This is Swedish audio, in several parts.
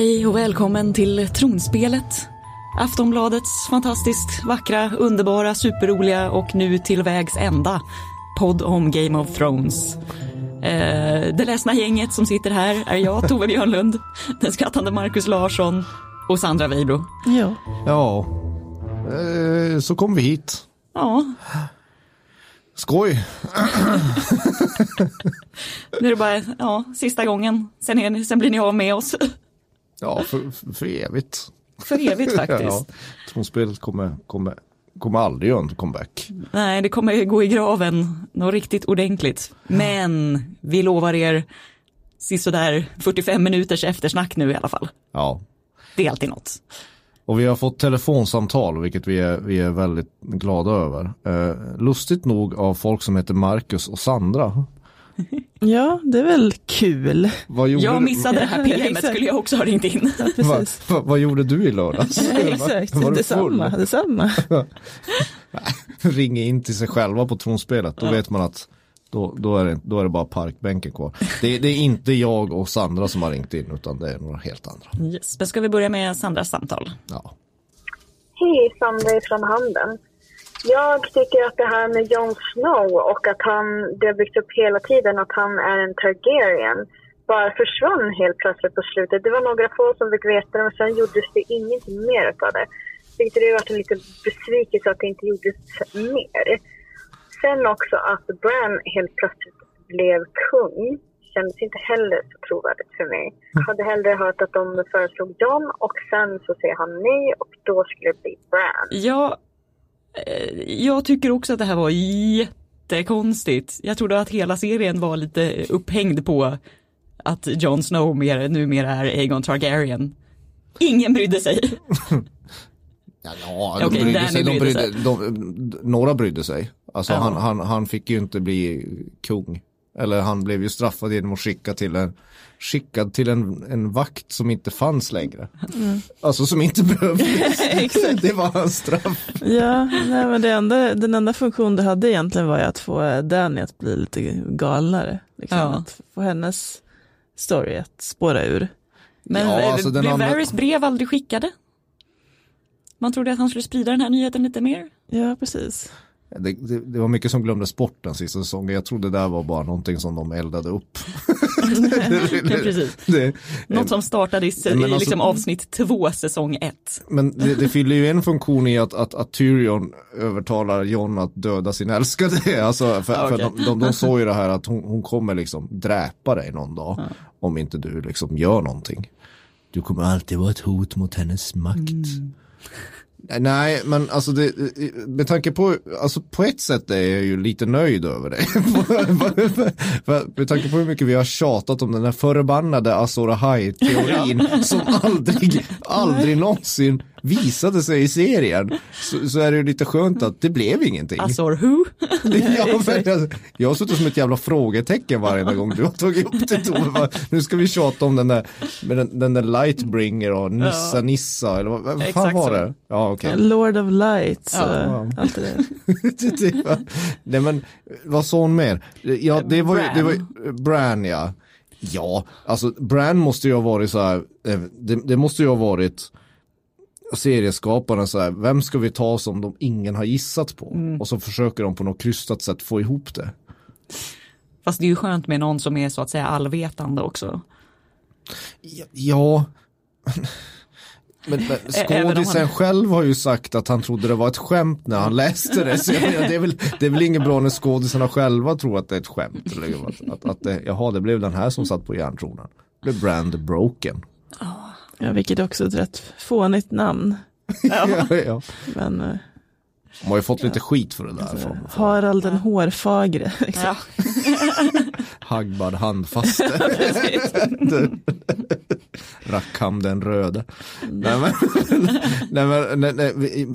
Hej och välkommen till Tronspelet. Aftonbladets fantastiskt vackra, underbara, superroliga och nu till vägs ända podd om Game of Thrones. Eh, det ledsna gänget som sitter här är jag, Tove Björnlund, den skrattande Marcus Larsson och Sandra Weibro. Ja. Ja, eh, så kom vi hit. Ja, Skoj. nu är det bara ja, sista gången. Sen, är ni, sen blir ni av med oss. Ja, för, för evigt. För evigt faktiskt. Ja, tronspelet kommer, kommer, kommer aldrig göra en comeback. Nej, det kommer gå i graven något riktigt ordentligt. Men vi lovar er sisådär 45 minuters eftersnack nu i alla fall. Ja, Det är alltid något. och vi har fått telefonsamtal, vilket vi är, vi är väldigt glada över. Eh, lustigt nog av folk som heter Marcus och Sandra. ja, det är väl kul. Jag missade det här Ja, PMet skulle jag också ha ringt in. Ja, Va, precis. va, vad gjorde du i lördags? Ja, exakt, Var du detsamma. full? detsamma. Ringer in till sig själva på tronspelet, då vet man att då, då, är det, då är det bara parkbänken kvar. Det, det är inte jag och Sandra som har ringt in, utan det är några helt andra. Yes. Men ska vi börja med Sandras samtal? Ja. Hej, Sandra från Handen. Jag tycker att det här med Jon Snow och att han, det har byggts upp hela tiden att han är en Targaryen bara försvann helt plötsligt på slutet. Det var några få som fick veta det men sen gjordes det ingenting mer av det. Vilket det varit en liten besvikelse att det inte gjordes mer. Sen också att Bran helt plötsligt blev kung kändes inte heller så trovärdigt för mig. Jag hade hellre hört att de föreslog John och sen så säger han nej och då skulle det bli Bran. Ja, jag tycker också att det här var jättekonstigt. Jag trodde att hela serien var lite upphängd på att Jon Snow mer, numera är Aegon Targaryen. Ingen brydde sig. Ja, ja de Okej, brydde sig, de brydde brydde, sig. de, några brydde sig. Alltså Ja. han, han, han fick ju inte bli kung. Eller han blev ju straffad genom att skicka till en, skickad till en, en vakt som inte fanns längre. Alltså som inte behövdes. det var hans straff. Ja, nej, men det enda, den enda funktion det hade egentligen var ju att få Danny att bli lite galnare. Liksom. Ja. Att få hennes story att spåra ur. Men Ja, eh, alltså blev andra- Varys brev aldrig skickade? Man trodde att han skulle sprida den här nyheten lite mer. Ja, precis. Det, det, det var mycket som glömdes bort den sista säsongen. Jag trodde det där var bara någonting som de eldade upp. Ja. Det, Något som startade i, i alltså- liksom avsnitt två, säsong ett. Men det, fyller ju en funktion i att, att, att Tyrion övertalar Jon att döda sin älskade. Alltså, för, Ja, för de, de, de såg ju det här att hon, hon kommer liksom dräpa dig någon dag. Om inte du liksom gör någonting. Du kommer alltid vara ett hot mot hennes makt. Nej, men alltså det, med tanke på, alltså på ett sätt är jag ju lite nöjd över det. För med tanke på hur mycket vi har tjatat om den här förbannade Azor Ahai-teorin som aldrig, aldrig någonsin visade sig i serien. Så, så är det ju lite skönt att det blev ingenting. Azor who? Ja, men alltså, jag har suttit som ett jävla frågetecken varje gång du har tagit upp det Tove. Nu ska vi tjata om den där, med den, den där Lightbringer och Nissa Ja. Nissa eller vad, vad fan Exakt var så. det? Ja okej. Lord of Lights Ja. och allt det där. Nej men vad sa hon mer? Ja det var ju, det var ju, Bran ja. Ja, alltså Bran måste ju ha varit så här, eh, det, det måste ju ha varit serieskaparna så här, vem ska vi ta som de ingen har gissat på? Och så försöker de på något krystat sätt få ihop det. Fast det är ju skönt med någon som är så att säga allvetande också. Ja. Men, men skådisen han- själv har ju sagt att han trodde det var ett skämt när han läste det. Så menar, det, är väl, det är väl inget bra när skådisarna själva tror att det är ett skämt. Eller, att, att, att det, jaha, det blev den här som satt på järntronen. Det blev Brand Broken. Ja, vilket också är ett rätt fånigt namn. Ja. Ja, Men eh, De har ju fått lite skit för det där. Från, från Harald den hårfagre. Liksom. Ja. Hagbard handfaste. Rackham den röde. Nej men, nej, men, nej, nej,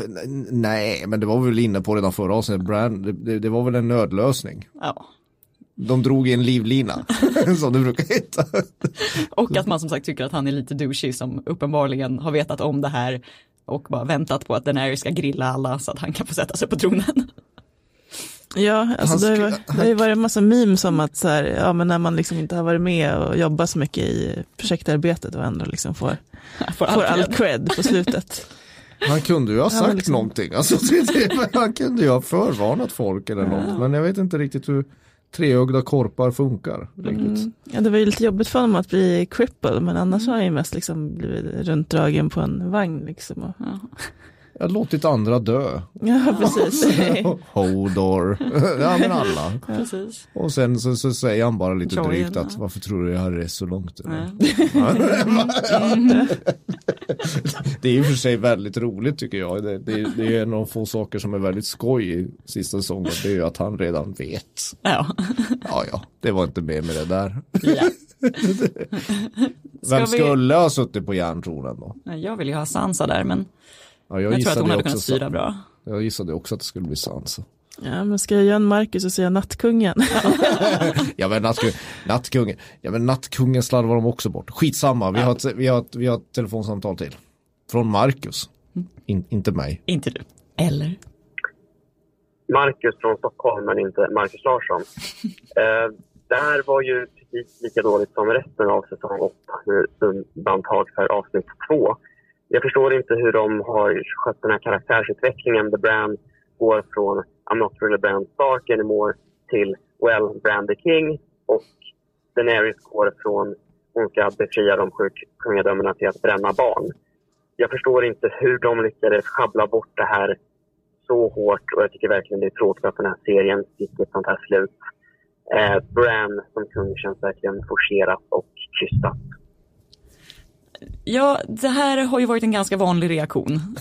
nej men det var vi väl inne på redan förra avsnittet. Brand, det, det, det var väl en nödlösning. ja. De drog i en livlina, som det brukar heta. Och att man som sagt tycker att han är lite douchey som uppenbarligen har vetat om det här och bara väntat på att Daenerys ska grilla alla så att han kan få sätta sig på tronen. Ja, alltså det, har ju varit, det har ju varit en massa memes om att så här, ja, men när man liksom inte har varit med och jobbat så mycket i projektarbetet och ändå liksom får, Får får all allt cred på slutet. Han kunde ju ha sagt liksom- någonting. Alltså, det, det, han kunde ju ha förvarnat folk eller något. Men jag vet inte riktigt hur treögda korpar funkar. Riktigt. Mm. Ja, det var ju lite jobbigt för honom att bli cripple, men annars har han ju mest liksom blivit runtdragen på en vagn. Liksom och, Jag har låtit andra dö. ja, precis. Hodor. ja men alla. Precis. Och sen så, så säger han bara lite Joyen, drygt att varför tror du jag hade det så långt? Det är ju för sig väldigt roligt tycker jag. Det, det, det är en av få saker som är väldigt skoj i sista säsongen. Det är ju att han redan vet. Ja. Ja, ja, det var inte mer med det där. ja. Vem vi- skulle ha suttit på järntronen då? Jag vill ju ha Sansa där, men Ja, jag, tror att hon hade kunnat styra bra. Jag gissade också att det skulle bli Sansa. Ja, men ska jag göra en Marcus och säga Nattkungen? Ja men nattkungen, nattkungen, ja, men nattkungen slarvar de också bort. Skitsamma, vi, har, ett, vi, har, ett, vi har ett telefonsamtal till. Från Marcus. In, inte mig. Inte du. Eller? Marcus från Stockholm, men inte Marcus Larsson. Eh, det här var ju precis lika dåligt som resten av säsong 8 med undantag för avsnitt 2. Jag förstår inte hur de har skött den här karaktärsutvecklingen. The Brand går från I'm not really Brand Stark anymore till Well, Brand the King och Daenerys går från hon ska befria de sju kungadömena till att bränna barn. Jag förstår inte hur de lyckades schabbla bort det här så hårt och jag tycker verkligen det är tråkigt att den här serien fick ett sånt här slut. Eh, Bran som kung känns verkligen forcerat och krystat. Ja, det här har ju varit en ganska vanlig reaktion.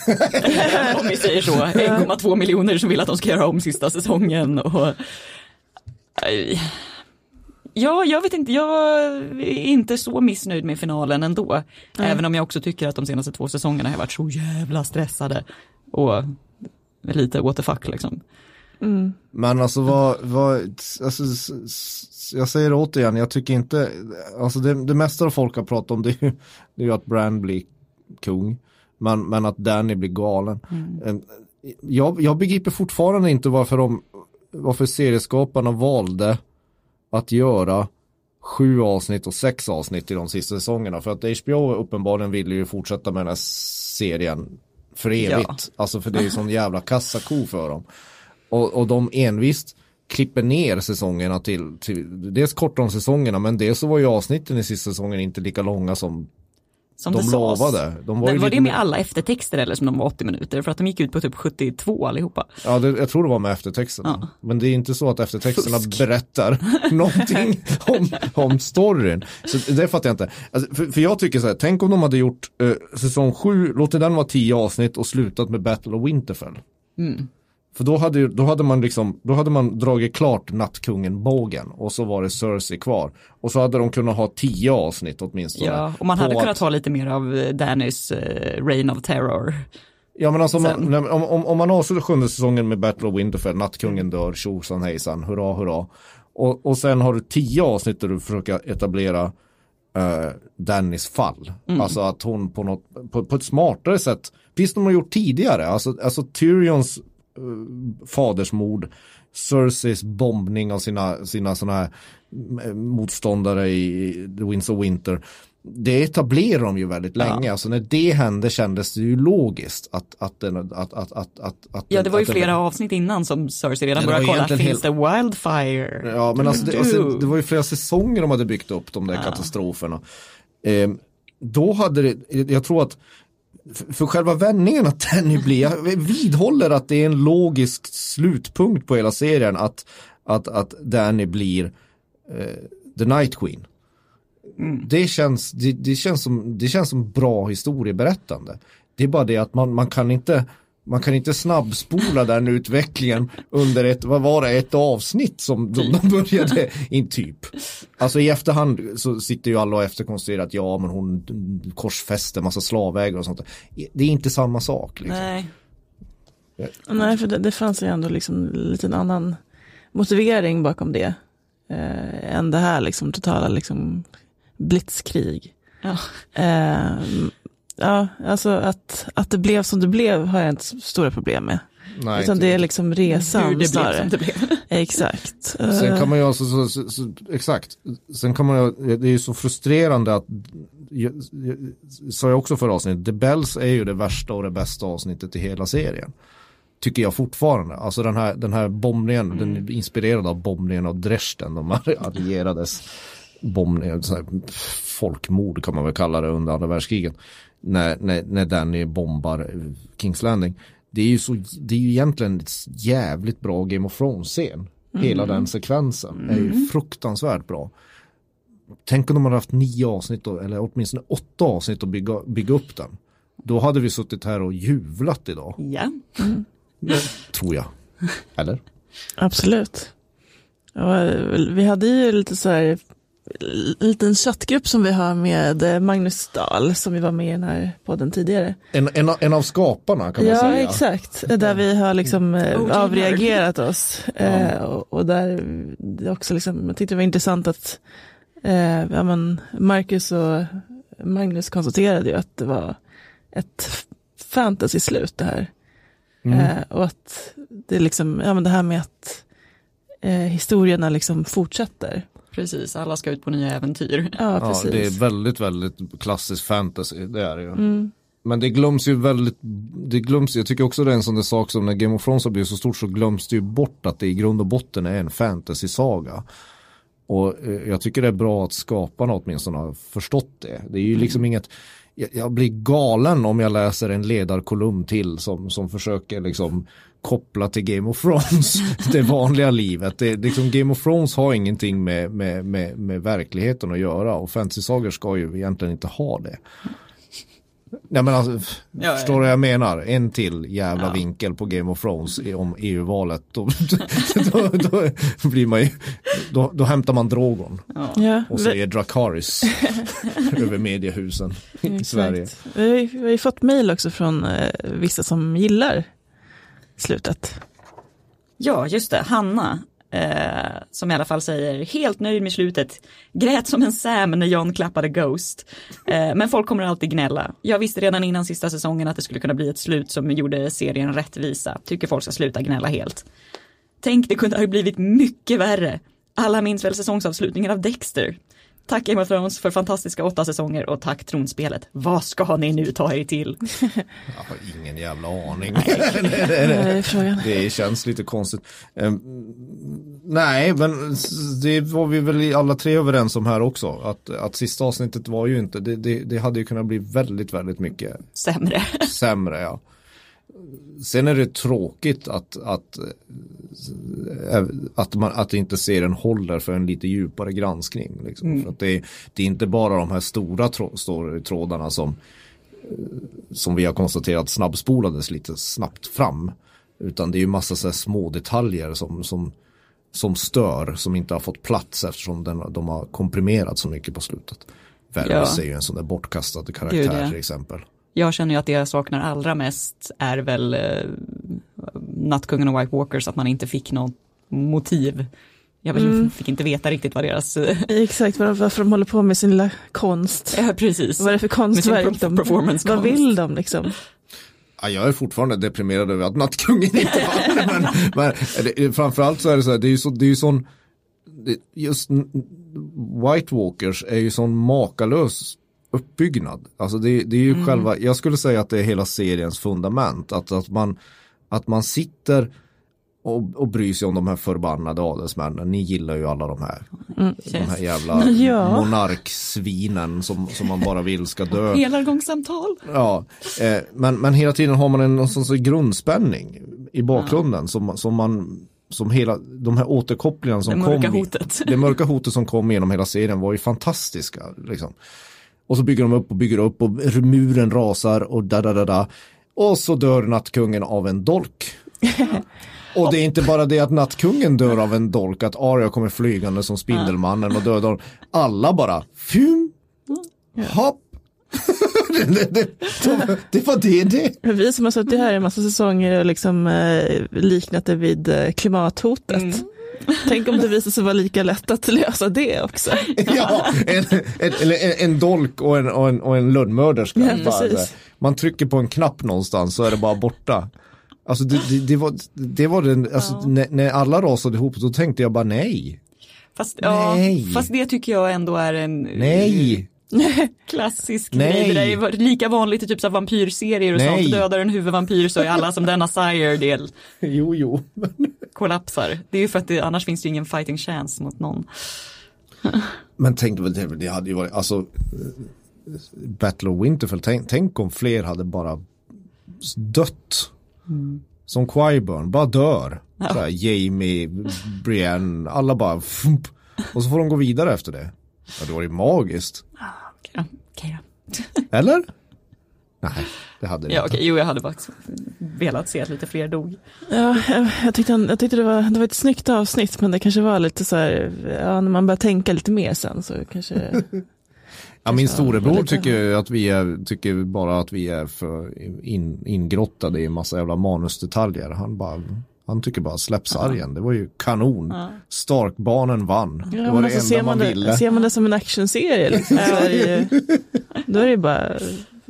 om vi säger så. 1,2 miljoner som vill att de ska göra om sista säsongen. Och... Ja, jag vet inte, jag är inte så missnöjd med finalen ändå. Även om jag också tycker att de senaste två säsongerna har varit så jävla stressade. Och lite what the fuck liksom. Men alltså vad, vad alltså, jag säger det återigen, jag tycker inte, alltså det, det mesta av folk har pratat om det är ju, det är ju att Brand blir kung, men, men att Danny blir galen. Eh, Jag, jag begriper fortfarande inte varför de, varför serieskaparna valde att göra sju avsnitt och sex avsnitt i de sista säsongerna. För att HBO uppenbarligen ville ju fortsätta med den här serien för evigt. Alltså för det är ju sån jävla kassako för dem. Och, och de envist klipper ner säsongerna till, till dels kortar de säsongerna men dels så var ju avsnitten i sista säsongen inte lika långa som Som de det lovade. De var ju var det med alla eftertexter eller som de var 80 minuter? För att de gick ut på typ 72 allihopa. Ja, det, jag tror det var med eftertexterna. Ja. Men det är inte så att eftertexterna Fusk. berättar någonting om, om storyn. Så det fattar jag inte. Alltså, för, för jag tycker så här, tänk om de hade gjort eh, säsong sju, låtit den vara tio avsnitt och slutat med Battle of Winterfell. Mm. För då hade, då hade man liksom, då hade man dragit klart nattkungen-bågen och så var det Cersei kvar. Och så hade de kunnat ha tio avsnitt åtminstone. Ja, och man hade att- kunnat ha lite mer av eh, Dannys eh, Reign of Terror. Ja men alltså om man, om, om, om man avslutar sjunde säsongen med Battle of Winterfell, nattkungen dör, tjosan hejsan, hurra hurra. Och, och sen har du tio avsnitt där du försöker etablera uh, Dannys fall. Alltså att hon på något, på, på ett smartare sätt, visst de har gjort tidigare, alltså, alltså Tyrions uh, fadersmord, Cerseis bombning av sina, sina sådana här eh, motståndare i The Winds of Winter. Det etablerar de ju väldigt länge. Alltså när det hände kändes det ju logiskt att, att den, att, att, att, att, att Ja, det var ju att den- flera avsnitt innan som Cersei redan Ja, började kolla, finns det wildfire? Ja, men alltså det, alltså det var ju flera säsonger de hade byggt upp de där katastroferna. Eh, då hade det, jag tror att för, själva vändningen att Danny blir, jag vidhåller att det är en logisk slutpunkt på hela serien att, att, att Danny blir eh, The Night Queen. Det, känns, det, det, känns som, det känns som bra historieberättande. Det är bara det att man, man kan inte man kan inte snabbspola den utvecklingen under ett, vad var det, ett avsnitt som de, de började in typ. Alltså i efterhand så sitter ju alla och efterkonstruerar att ja men hon korsfäste massa slavägare och sånt. Det är inte samma sak. Liksom. Nej, Nej, för det, det fanns ju ändå liksom en liten annan motivering bakom det. Eh, än det här liksom totala liksom blitzkrig. Ja. Eh, ja, alltså att, att det blev som det blev har jag inte stora problem med. Nej, Utan det är liksom resan Hur det blev snarare. som det blev. Exakt. Sen Eh, kan man ju alltså, så, så, så, exakt, sen kan man ju, det är ju så frustrerande att, sa jag också förra avsnittet, The Bells är ju det värsta och det bästa avsnittet i hela serien. Tycker jag fortfarande. Alltså den här, den här bombningen, den är inspirerad av bombningen av Dresden, de allierades bombning, så här, folkmord kan man väl kalla det under andra världskriget. När, när, när Danny bombar Kings Landing. Det är ju så, det är ju egentligen ett jävligt bra Game of Thrones-scen. Hela den sekvensen är ju fruktansvärt bra. Tänk om de hade haft nio avsnitt, eller åtminstone åtta avsnitt att bygga, bygga upp den. Då hade vi suttit här och jublat idag, Ja. tror jag. Eller? Absolut. Ja, vi hade ju lite så här liten chattgrupp som vi har med eh, Magnus Dahl som vi var med i den här podden tidigare. En, en, av- en av skaparna kan man Ja, säga. exakt. Där vi har liksom eh, OG avreagerat oss. Eh, och, och där det också liksom, jag tyckte det var intressant att eh, ja, men Marcus och Magnus konstaterade ju att det var ett fantasy-slut det här. Eh, och att det är liksom, ja men det här med att eh, historierna liksom fortsätter. Precis, alla ska ut på nya äventyr. Ja, Ja, precis. det är väldigt, väldigt klassisk fantasy, det är det ju. Mm. Men det glöms ju väldigt, det glöms, jag tycker också det är en sån där sak som när Game of Thrones har blivit så stort så glöms det ju bort att det i grund och botten är en fantasy-saga. Och eh, jag tycker det är bra att skaparna åtminstone har förstått det. Det är ju liksom inget, jag, jag blir galen om jag läser en ledarkolumn till som, som försöker liksom koppla till Game of Thrones, det vanliga livet. Det, liksom Game of Thrones har ingenting med, med, med, med verkligheten att göra och fantasy-sagor ska ju egentligen inte ha det. Nej men alltså, Ja, förstår du vad jag menar? En till jävla vinkel på Game of Thrones om EU-valet. Då, då, då, blir man ju, då, då hämtar man Drogon Ja, och säger Dracaris över mediehusen i. Sverige. Vi har, ju, vi har ju fått mejl också från eh, vissa som gillar slutet. Ja, just det. Hanna, eh, som i alla fall säger helt nöjd med slutet. Grät som en Sam när John klappade Ghost. Eh, men folk kommer alltid gnälla. Jag visste redan innan sista säsongen att det skulle kunna bli ett slut som gjorde serien rättvisa. Tycker folk ska sluta gnälla helt. Tänk, det kunde ha blivit mycket värre. Alla minns väl säsongsavslutningen av Dexter. Tack Game of Thrones för fantastiska åtta säsonger och tack Tronspelet. Vad ska ni nu ta er till? Jag har ingen jävla aning. Det. Det känns lite konstigt. Ehm, nej, men det var vi väl i alla tre överens om här också. Att, att sista avsnittet var ju inte, det, det, det hade ju kunnat bli väldigt, väldigt mycket Sämre. sämre. Ja. Sen är det tråkigt att, att, eh, att, man, att inte serien håller för en lite djupare granskning. Liksom. För att det, är, det är inte bara de här stora trå- storytrådarna som, eh, som vi har konstaterat snabbspolades lite snabbt fram. Utan det är ju massa så små detaljer som, som, som stör, som inte har fått plats eftersom den, de har komprimerat så mycket på slutet. Varys Ja. är ju en sån där bortkastad Gud, karaktär ja. till exempel. Jag känner ju att det jag saknar allra mest är väl eh, Nattkungen och White Walkers, att man inte fick något motiv. Jag vill, fick inte veta riktigt vad deras, eh, Exakt, var- varför de håller på med sin lilla konst. ja precis. Vad är det för Med konstverk sin de, performance Vad vill de liksom? Ja, jag är fortfarande deprimerad över att Nattkungen inte vann. men, men det, framförallt så är det så här, det är ju så, det är ju sån, just White Walkers är ju sån makalös uppbyggnad. Alltså det, det är ju själva, jag skulle säga att det är hela seriens fundament. Att, att, man, att man sitter och, och bryr sig om de här förbannade adelsmännen. Ni gillar ju alla de här. De här jävla Ja. monarksvinen som, som man bara vill ska dö. Helgångssamtal. Ja, eh, men, men hela tiden har man en någon sorts grundspänning i bakgrunden som, som man som hela, de här återkopplingarna som Det mörka kom. hotet. Det mörka hotet som kom genom hela serien var ju fantastiska. Liksom. Och så bygger de upp och bygger upp och muren rasar och da da da da. Och så dör nattkungen av en dolk. Och det är inte bara det att nattkungen dör av en dolk, att Arya kommer flygande som Spindelmannen och dödar honom. Alla bara, fum, hopp. det, det, det, det var det det. Vi som har suttit här i en massa säsonger och liksom eh, liknat det vid eh, klimathotet. Mm. Tänk om det visar sig vara lika lätt att lösa det också. Ja, en, en, en, en dolk och en, och en, och en lönnmörderska. Ja. Man trycker på en knapp någonstans så är det bara borta. Alltså det, det, det var, det var den, alltså Ja. när, när alla rasade ihop så tänkte jag bara nej. Fast, ja, Nej. fast det tycker jag ändå är en Nej. klassisk Nej. grej. Det där är lika vanligt i typ så vampyrserier och Nej. sånt. Dödar en huvudvampyr så är alla som denna sire del Jo, jo. kollapsar. Det är ju för att det, annars finns det ingen fighting chance mot någon. Men tänk, det, hade ju varit, alltså Battle of Winterfell, tänk, tänk om fler hade bara dött. Som Qyburn, bara dör. Så här, Jamie, Brienne, alla bara fump. Och så får de gå vidare efter det. Ja, det var ju magiskt. Okej då. Eller? Nej, det hade det Ja, inte. okej, jo jag hade faktiskt velat se att lite fler dog. Ja, jag, jag tyckte, jag tyckte det, var, det var ett snyggt avsnitt men det kanske var lite så här, ja, när man börjar tänka lite mer sen så kanske Ja, min storebror lite- tycker att vi är, tycker bara att vi är för in, ingrottade i en massa jävla manusdetaljer. Han bara, han tycker bara släpp sargen. Det var ju kanon. Starkbarnen vann. det Ja, var men det alltså, enda ser, man man ville. det, ser man det som en actionserie liksom, så är det ju, då är det bara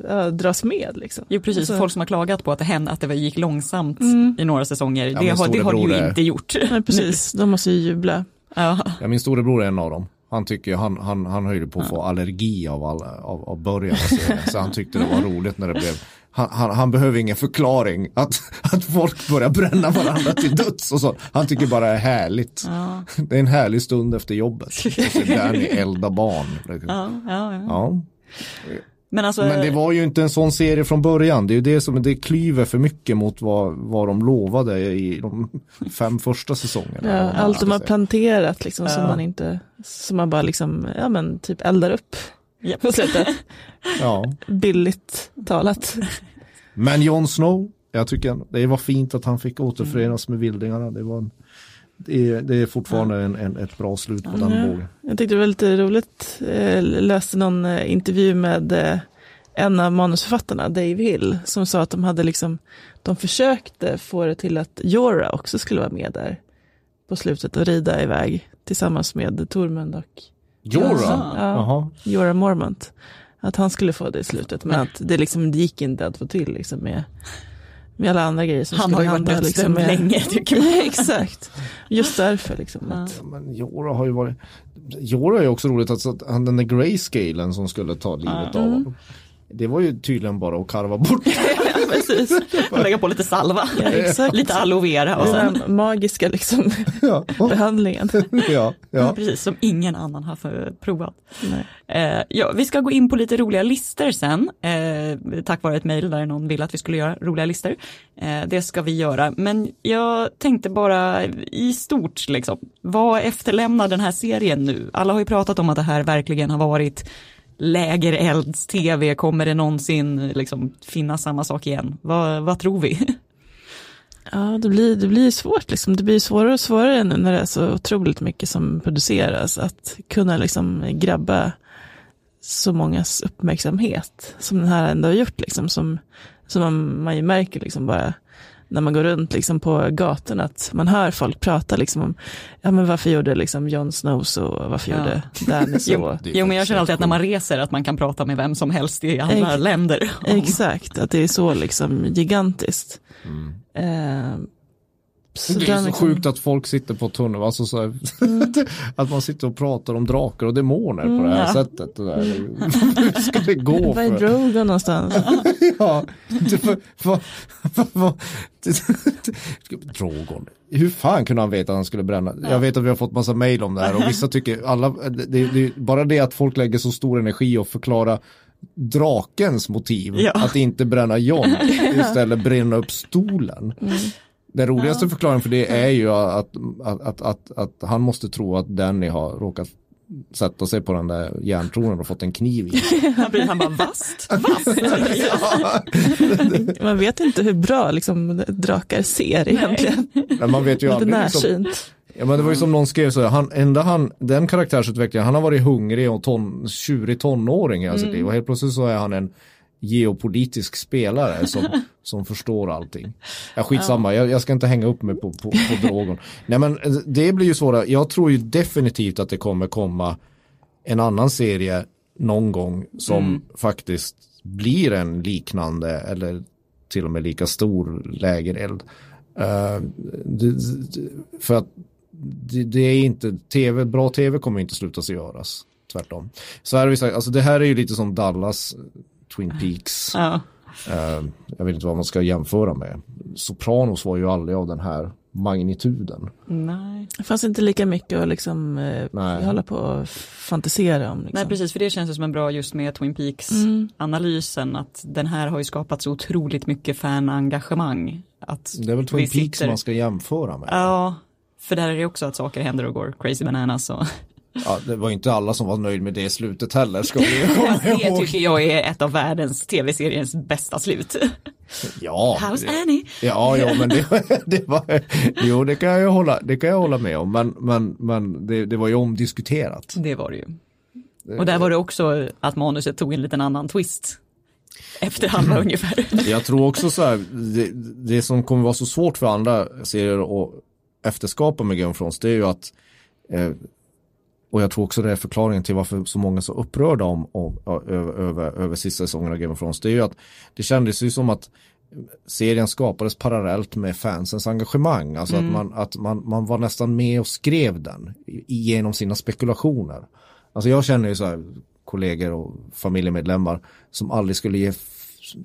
ja, dras med liksom. Jo precis, Alltså- folk som har klagat på att det hände att det gick långsamt Mm. i några säsonger, Ja, det, har, det har det ju är- inte gjort. Nej, precis, de måste ju jubla. Ja. Ja, min storebror är en av dem. Han tycker, han, han, han höll på att få allergi av, all, av, av början av serien. Så han tyckte det var roligt när det blev han, han, han behöver ingen förklaring att, att folk börjar bränna varandra till döds och så. Han tycker bara det är härligt. Ja. Det är en härlig stund efter jobbet. Där ni eldar barn. Ja, ja, ja. Men alltså, Men det var ju inte en sån serie från början. Det är ju det som det klyver för mycket mot vad, vad de lovade i de fem första säsongerna. Allt de har planterat liksom som man inte, som man bara liksom, ja men typ eldar upp På slutet. Ja. Billigt talat. Men Jon Snow, jag tycker det var fint att han fick återförenas med vildingarna. Det, var en, det, är, det är fortfarande en, en, ett bra slut på den Ja. bågen. Jag tyckte det var lite roligt, eh, läste någon eh, intervju med eh, en av manusförfattarna, Dave Hill, som sa att de hade liksom, de försökte få det till att Jorah också skulle vara med där på slutet och rida iväg tillsammans med Tormund och Jorah? Ja. Jorah Mormont. Att han skulle få det i slutet, men att det liksom det gick inte att få till liksom med, med alla andra grejer som han skulle har ju varit hända, dödsdömd med- länge tycker man. Exakt, just därför liksom. Att, Ja, Men Jorah har ju varit Jorah är också roligt att, att han, den där grayscalen som skulle ta livet av honom. Det var ju tydligen bara att karva bort. precis, lägga på lite salva, ja, lite aloe vera och Den sen, här magiska liksom, ja. behandlingen. ja, ja. precis som ingen annan har provat. Eh, ja, vi ska gå in på lite roliga listor sen, eh, tack vare ett mejl där någon ville att vi skulle göra roliga listor. Eh, det ska vi göra, men jag tänkte bara i stort, liksom, vad efterlämnar den här serien nu? Alla har ju pratat om att det här verkligen har varit lägerelds-tv, kommer det någonsin liksom, finnas samma sak igen? Vad, vad tror vi? Ja, det blir, det blir svårt liksom. Det blir svårare och svårare nu när det är så otroligt mycket som produceras. Att kunna liksom grabba så mångas uppmärksamhet som den här ändå har gjort liksom. Som, som man, man ju märker liksom bara när man går runt liksom på gatorna att man hör folk prata liksom om, ja men varför gjorde liksom Jon Snow så, varför Ja. gjorde Danny så. Jo, jo men jag känner alltid att när man reser att man kan prata med vem som helst i andra Ex- länder. om- Exakt, att det är så liksom gigantiskt. Eh, Mm. Det är så liksom- sjukt att folk sitter på tunneln, alltså så här, att man sitter och pratar om drakar och demoner på det här Mm, ja. sättet. Det. Hur ska det gå? Var är För? Drogon någonstans? Ja, för, för, för, Drogon. Hur fan kunde han veta att han skulle bränna? Jag vet att vi har fått massa mail om det här och vissa tycker, alla, det, det, bara det att folk lägger så stor energi och förklara drakens motiv, Ja. att inte bränna John, istället bränna upp stolen. Den roligaste förklaringen för det är ju att, att, att, att, att han måste tro att Danny har råkat sätta sig på den där järntronen och fått en kniv i. Han blir han bara vast, vast. ja. Man vet inte hur bra liksom, drakar ser egentligen. Men man vet ju aldrig. Liksom, närsynt. ja, men det var ju som någon skrev så här, han, enda han, den karaktärsutvecklingen, han har varit hungrig och ton, tjurig tonåring i hela sitt liv och helt plötsligt så är han en geopolitisk spelare som, som förstår allting. Ja, skitsamma, jag, jag ska inte hänga upp mig på, på, på drogon. Nej men eh, det blir ju svårare, jag tror ju definitivt att det kommer komma en annan serie någon gång som faktiskt blir en liknande eller till och med lika stor lägereld. Uh, det, det, för att det, det, är inte, TV, bra tv kommer inte sluta sig göras. Tvärtom. Så här har vi sagt, alltså det här är ju lite som Dallas, Twin Peaks. Ja. Uh, jag vet inte vad man ska jämföra med. Sopranos var ju aldrig av den här magnituden. Nej. Det fanns inte lika mycket att liksom eh, hålla på och fantisera om. Liksom. Nej precis, för det känns ju som en bra just med Twin Peaks-analysen att den här har ju skapat så otroligt mycket fanengagemang. Att Det är väl Twin Peaks sitter- man ska jämföra med. Ja, för där är det också att saker händer och går crazy bananas. Och Ja, det var inte alla som var nöjd med det slutet heller ska vi komma det ihåg. tycker jag är ett av världens tv-seriens bästa slut. Ja, How's det- Annie? Ja, ja, men det, det var, jo, det kan jag hålla, det kan jag hålla med om, men, men, men det, det var ju omdiskuterat. Det var det ju. Och där var det också att manuset tog en liten annan twist. Efter halva ungefär. Jag tror också så här, det, det som kommer vara så svårt för andra serier att efterskapa med Game of Thrones, det är ju att eh, och jag tror också det är förklaringen till varför så många är så upprörda om, om, över, över, över sista säsongen av Game of Thrones. Det är ju att det kändes ju som att serien skapades parallellt med fansens engagemang. Alltså att, man, att man, man var nästan med och skrev den genom sina spekulationer. Alltså jag känner ju så här kollegor och familjemedlemmar som aldrig skulle ge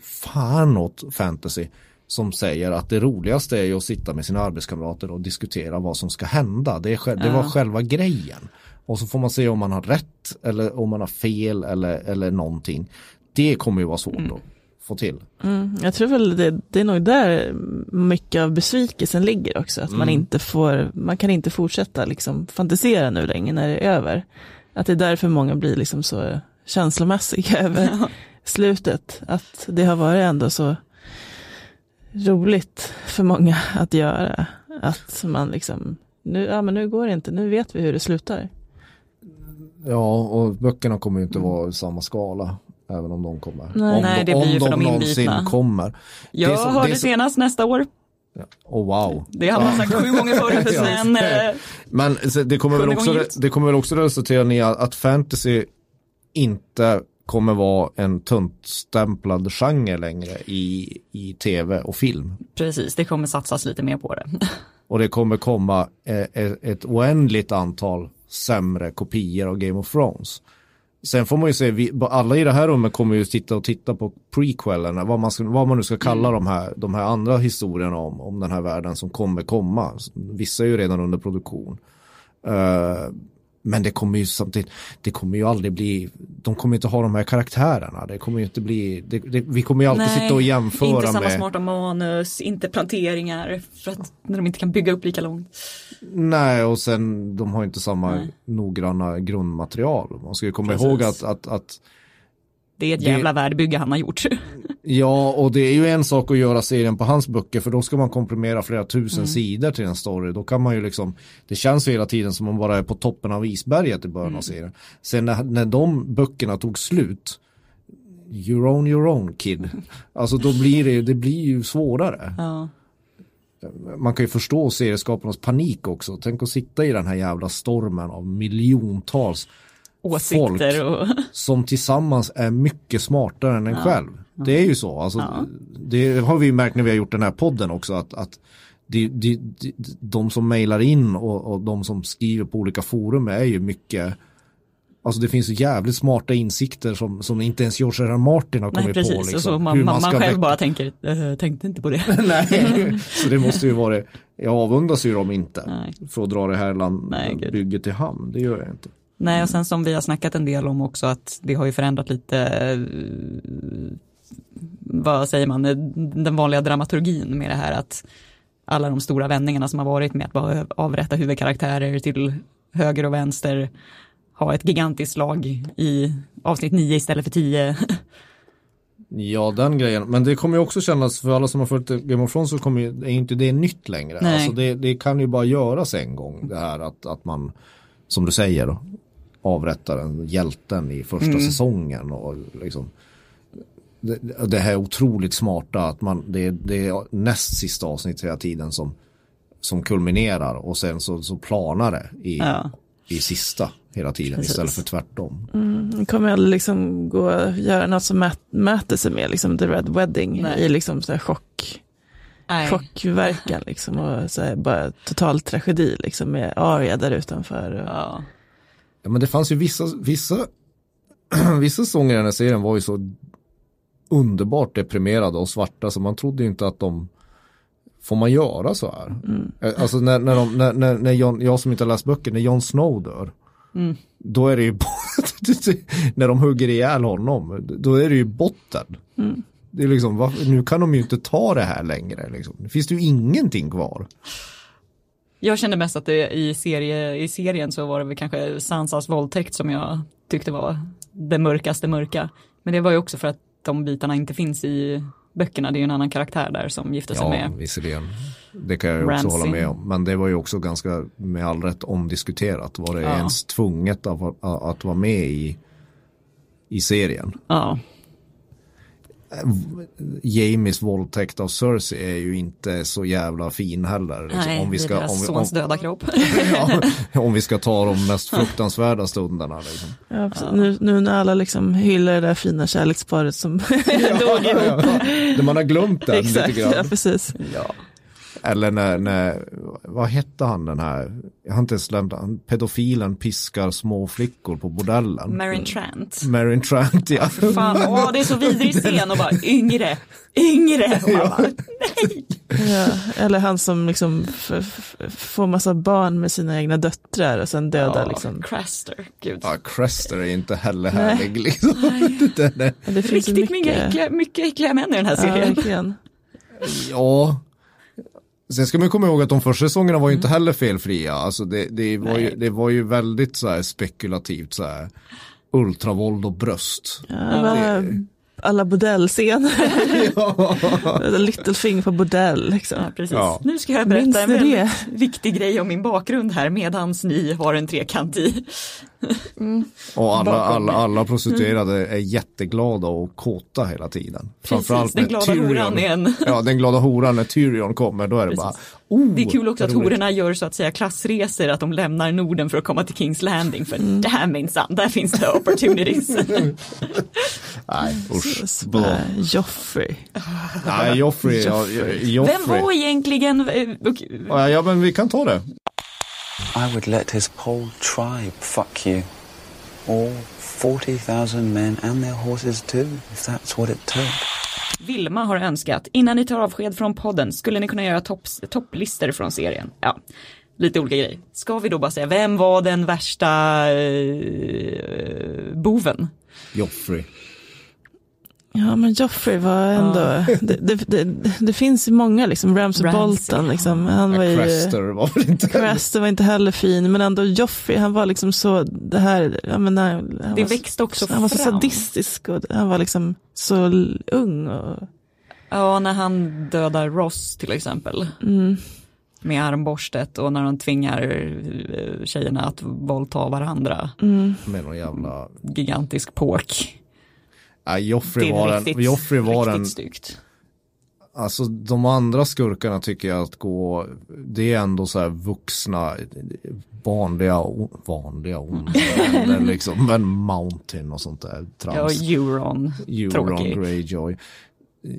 fan åt fantasy som säger att det roligaste är ju att sitta med sina arbetskamrater och diskutera vad som ska hända. Det, är, det var själva grejen. Och så får man se om man har rätt eller om man har fel eller, eller någonting. Det kommer ju vara svårt att få till. Mm, jag tror väl det, det är nog där mycket av besvikelsen ligger också. Att man inte får, man kan inte fortsätta liksom fantisera nu längre när det är över. Att det är därför många blir liksom så känslomässiga över slutet. Att det har varit ändå så roligt för många att göra. Att man liksom, nu, ja men nu går det inte, nu vet vi hur det slutar. Ja, och böckerna kommer ju inte vara i samma skala. Även om de kommer. Nej. om Nej, de, om de de någonsin kommer. Jag som- hörde som- senast nästa år. Oh, wow. Det har man sagt sju gånger förut. Ja. Men eh, Men så det kommer, väl också, det kommer väl också resultera i att fantasy inte kommer vara en tuntstämplad genre längre i, i tv och film. precis, det kommer satsas lite mer på det. Och det kommer komma eh, eh, ett oändligt antal sämre kopior av Game of Thrones. Sen får man ju se, vi, alla i det här rummet kommer ju sitta och titta på prequelerna, vad man, ska, vad man nu ska kalla de, här, de här andra historierna om, om den här världen som kommer komma. Vissa är ju redan under produktion. Eh, men det kommer ju samtidigt, det kommer ju aldrig bli, de kommer inte ha de här karaktärerna. Det kommer ju inte bli, det, det, vi kommer ju alltid sitta och jämföra inte samma med. smarta manus, inte planteringar, för att när de inte kan bygga upp lika långt. Nej, och sen de har inte samma Nej. noggranna grundmaterial. Man ska ju komma Precis. ihåg att, att, att Det är ett Det- jävla världbygge han har gjort. ja, och det är ju en sak att göra serien på hans böcker för då ska man komprimera flera tusen sidor till en story. Då kan man ju liksom, det känns ju hela tiden som man bara är på toppen av isberget i början av serien. Sen när, när de böckerna tog slut, you're on your own kid. Alltså då blir det, det blir ju svårare. Ja. man kan ju förstå serieskaparnas panik också. Tänk att sitta i den här jävla stormen av miljontals Åsikter och... som tillsammans är mycket smartare än en själv. Det är ju så. Alltså, Det har vi märkt när vi har gjort den här podden också. att, att de, de, de, de som mejlar in och, och de som skriver på olika forum är ju mycket Alltså det finns ju jävligt smarta insikter som, som inte ens George R. R. Martin har Nej kommit precis, på. Liksom, så man, hur man, man ska själv bara tänker, äh, tänkte inte på det. Nej, så det måste ju vara det. Jag avundas ju dem inte. Nej. För att dra det här land, Nej, bygget till hamn. Det gör jag inte. Nej, och sen som vi har snackat en del om också att det har ju förändrat lite, eh, vad säger man, eh, den vanliga dramaturgin med det här att alla de stora vändningarna som har varit med att bara avrätta huvudkaraktärer till höger och vänster, ha ett gigantiskt slag i avsnitt 9 istället för 10. Ja, den grejen. Men det kommer ju också kännas, för alla som har följt Game of Thrones så kommer ju, är inte det nytt längre. Nej. Alltså det, det kan ju bara göras en gång. Det här att, att man, som du säger, avrättar en hjälten i första Mm. säsongen. Och liksom, det, det här är otroligt smarta, att man, det, det är näst sista avsnitt hela tiden som, som kulminerar och sen så, så planar det i Ja. i sista hela tiden Precis. istället för tvärtom. Det kommer aldrig liksom gå att göra något som mät, mäter sig med liksom The Red Wedding Nej. i liksom så här chock, Nej. chockverkan liksom och så här bara total tragedi liksom med Arya där utanför. Och, Ja. Ja, men det fanns ju vissa, vissa, vissa sånger i den här serien var ju så underbart deprimerade och svarta så man trodde ju inte att de Får man göra så här? Eh, Alltså när, när, de, när, när, när Jon, jag som inte har läst böcker, när Jon Snow dör Då är det ju När de hugger ihjäl honom Då är det ju botten. Det är liksom, nu kan de ju inte ta det här längre liksom. Nu finns det ju ingenting kvar Jag kände mest att det i, serie, i serien så var det väl kanske Sansas våldtäkt som jag tyckte var det mörkaste mörka. Men det var ju också för att de bitarna inte finns i böckerna. Det är ju en annan karaktär där som gifte sig Ja, med. visserligen. Det kan jag ju också hålla med om. Men det var ju också ganska med all rätt omdiskuterat. Var det Ja. ens tvunget att, att, att vara med i, i serien? Ja, Jamies våldtäkt av Cersei är ju inte så jävla fin heller. liksom. nej, om, vi ska, det är deras om, vi, sons döda kropp. ja, om vi ska ta de mest fruktansvärda stunderna. Liksom. Ja, precis. Nu, nu när alla liksom hyllar det där fina kärleksparet som dog ihop. Man har glömt den Exakt, lite grann. ja precis. ja. Eller när, när, vad hette han den här, jag har inte ens glömt, han, pedofilen piskar små flickor på bordellen. Marin Trant. Marin Trant, ja. Fan, åh, det är så vidrig scen och bara yngre, yngre. Och man bara, nej. Ja, eller han som liksom får massa barn med sina egna döttrar och sen dödar Ja, liksom. Craster, gud. Ja, Crester är inte heller Nej. härlig liksom. Den är- Ja, Det finns Riktigt mycket mycket. äckliga, mycket äckliga män i den här Ja, serien. verkligen. Ja. Sen ska man komma ihåg att de första säsongerna var ju inte heller felfria. Alltså det, det, var, ju, det var ju väldigt så här spekulativt så här ultravåld och bröst. Ja, alla bordellscener. Littlefinger på bordell liksom. Ja, precis. Ja. Nu ska jag Minns berätta en väldigt viktig grej om min bakgrund här medans ni har en trekant i. Och alla, alla, alla prostituerade är jätteglada och kåta hela tiden. Framförallt den glada horan är en- Ja, den glada horan när Tyrion kommer, då är det Precis. bara oh, Det är kul också att roligt. hororna gör så att säga klassresor, att de lämnar Norden för att komma till Kings Landing. För där minsann, där finns det opportunities. Nej, usch. Så Bra. bara, Joffrey. Nej, Joffrey. Ja, Joffrey. Vem var egentligen, eh, Ja, ja, men vi kan ta det. I would let his whole tribe fuck you. All 40,000 men and their horses too, if that's what it took. Vilma har önskat, innan ni tar avsked från podden, skulle ni kunna göra topps- topplistor från serien? Ja, lite olika grejer. Ska vi då bara säga, vem var den värsta eh, boven? Joffrey. Ja men Joffrey var ändå, det, det, det, det finns ju många liksom, Ramsay Ramsay, Bolton liksom, han var Ja, ju, Crester var väl inte Craster var inte heller fin, men ändå Joffrey, han var liksom så, det här, jag menar, han Det var, växte också han var så fram. sadistisk och han var liksom så ung och, Ja, när han dödar Ross till exempel. mm, Med armborstet och när de tvingar eh, tjejerna att våldta varandra. mm, med någon jävla... Gigantisk pork. Det Joffrey var en... riktigt, Joffrey var riktigt en... styggt. Alltså de andra skurkarna tycker jag att gå... Det är ändå så här vuxna, vanliga, vanliga onda liksom. Men Mountain och sånt där. Ja, Trams. Euron. Euron Tråkig. Greyjoy.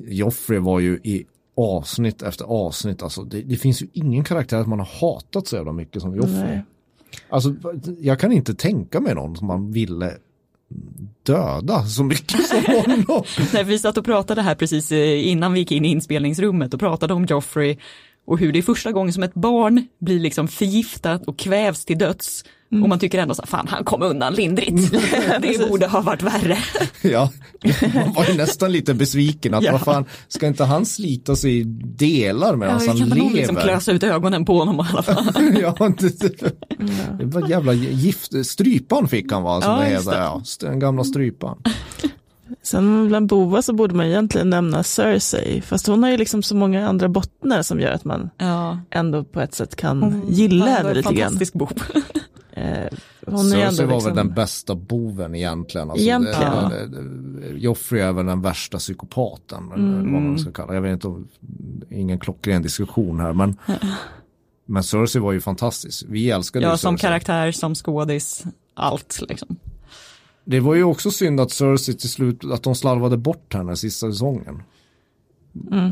Joffrey var ju i avsnitt efter avsnitt. Alltså det, det finns ju ingen karaktär att man har hatat så jävla mycket som Joffrey. nej. Alltså jag kan inte tänka mig någon som man ville döda så mycket som honom. Nej, vi satt och pratade här precis eh, innan vi gick in i inspelningsrummet och pratade om Joffrey och hur det är första gången som ett barn blir liksom förgiftat och kvävs till döds. Och man tycker ändå så här, fan han kom undan lindrigt. det borde ha varit värre. Ja, man var ju nästan lite besviken att Ja. vad fan, ska inte han slita sig i delar Ja, medan vi han kan nog lever? liksom klösa ut ögonen på honom i alla fall. ja, det, det, det var jävla gift, strypan fick han va, som Ja, det just heter, det. ja, den gamla strypan. Sen bland Bova så borde man egentligen nämna Cersei, fast hon har ju liksom så många andra bottnar som gör att man Ja, ändå på ett sätt kan gilla han var henne en lite grann. fantastisk bov. Eh, hon är Cersei ändå var liksom, väl den bästa boven egentligen. Alltså, Egentligen. Det, det, det, Joffrey är väl den värsta psykopaten. eller Mm. Vad man ska kalla. Jag vet inte, om- ingen klockren diskussion här. Men, Men Cersei var ju fantastisk. Vi älskade ju Ja, som Cersei. karaktär, som skådis, allt liksom. Det var ju också synd att Cersei till slut, att de slarvade bort henne sista säsongen.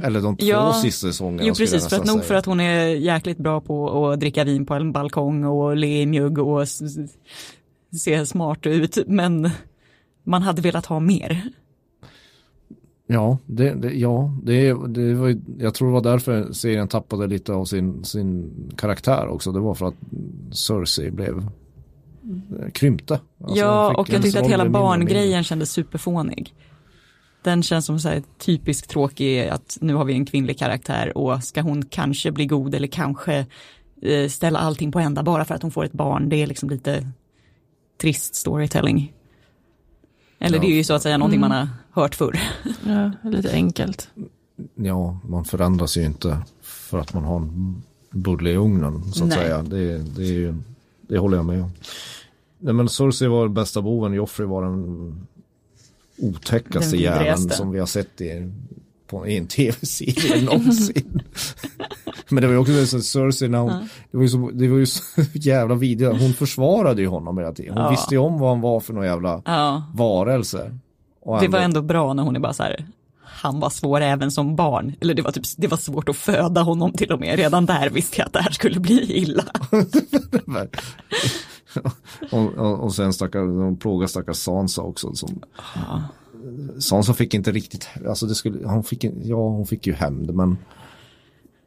Eller de två Ja, sista säsongerna. Jo precis, för att nog för att hon är jäkligt bra på att dricka vin på en balkong och le i mjugg och se smart ut, men man hade velat ha mer. Ja, det, det, ja det, det var, jag tror det var därför serien tappade lite av sin, sin karaktär också. Det var för att Cersei blev krympte. Alltså, ja, och jag tyckte att hela barngrejen kändes superfånig. Den känns som så här typiskt tråkig att nu har vi en kvinnlig karaktär och ska hon kanske bli god eller kanske eh, ställa allting på ända bara för att hon får ett barn. Det är liksom lite trist storytelling. Eller Ja. det är ju så att säga någonting man har hört förr. Ja, lite enkelt. Ja, man förändras ju inte för att man har en bulle i ugnen så att Nej. säga. Det, det, är ju, det håller jag med om. Nej men Cersei var bästa boven, Joffrey var den otäckaste Den jäveln som vi har sett i, på, i en tv-serie någonsin. men det var ju också så att Cersei när hon, det var ju så, det var ju så jävla vidrigt, hon försvarade ju honom hela tiden. Hon Ja. visste ju om vad han var för någon jävla Ja, varelse. Och det var ändå bra när hon är bara så här, han var svår även som barn. Eller det var, typ, det var svårt att föda honom till och med. Redan där visste jag att det här skulle bli illa. och, och, och sen stackar, de plågar stackars Sansa också. Som, Sansa fick inte riktigt, alltså det skulle, hon fick, ja hon fick ju hämnd men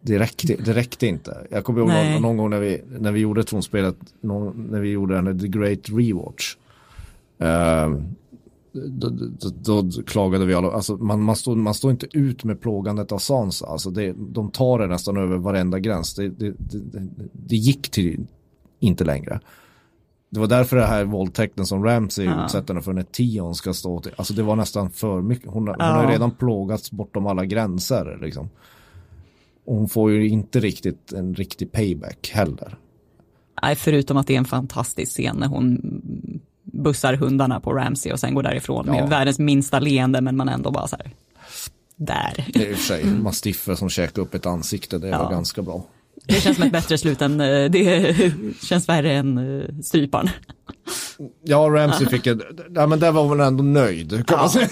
det räckte, det räckte inte. Jag kommer ihåg någon, någon gång när vi, när vi gjorde tronspelet, någon, när vi gjorde den The Great Rewatch. Uh, då, då, då, klagade vi alla, alltså man, man, står, man står inte ut med plågandet av Sansa, alltså det, de tar det nästan över varenda gräns. Det, det, det, det, det gick till inte längre. Det var därför det här våldtäkten som Ramsey Ja. utsätter henne för när Tion ska stå till, alltså det var nästan för mycket, hon, hon Ja. har ju redan plågats bortom alla gränser liksom. Och hon får ju inte riktigt en riktig payback heller. Nej, förutom att det är en fantastisk scen när hon bussar hundarna på Ramsey och sen går därifrån Ja. med världens minsta leende men man ändå bara så här, där. Det är i och för sig mastiffer som käkar upp ett ansikte, det Ja. var ganska bra. Det känns som ett bättre slut än, eh, det känns värre än eh, stryparen. Ja, Ramsey fick en, ja men där var hon ändå nöjd kan Ja, man säga.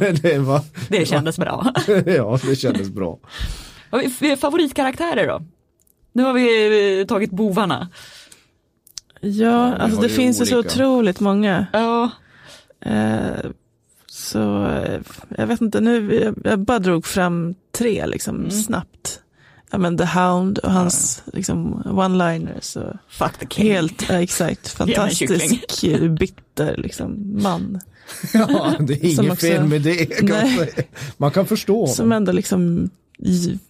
ja. det, var, Det kändes bra. ja, det kändes bra. Favoritkaraktärer då? Nu har vi eh, tagit bovarna. Ja, alltså det ju finns ju så olika. otroligt många. Ja, Eh, så eh, jag vet inte, nu jag, jag bara drog fram tre liksom Mm. snabbt. Ja men The Hound och hans liksom one-liners och fuck the king. helt, ja, exakt, fantastisk bitter liksom man. Ja, det är Som inget också- fel med det. Kan man, man kan förstå Som honom. ändå liksom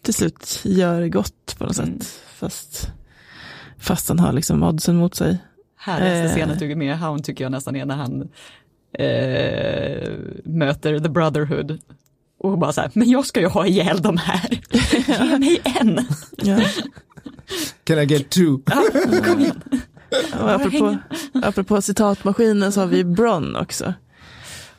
till slut gör gott på något Mm. sätt. Fast, fast han har liksom oddsen mot sig. Härligaste Eh. scenen tycker med Hound tycker jag nästan är när han eh, möter The Brotherhood. Och bara så här, men jag ska ju ha ihjäl de här. Ge mig en. Ja. Can I get two? Kom igen. Och apropå, apropå citatmaskinen så har vi Bron också.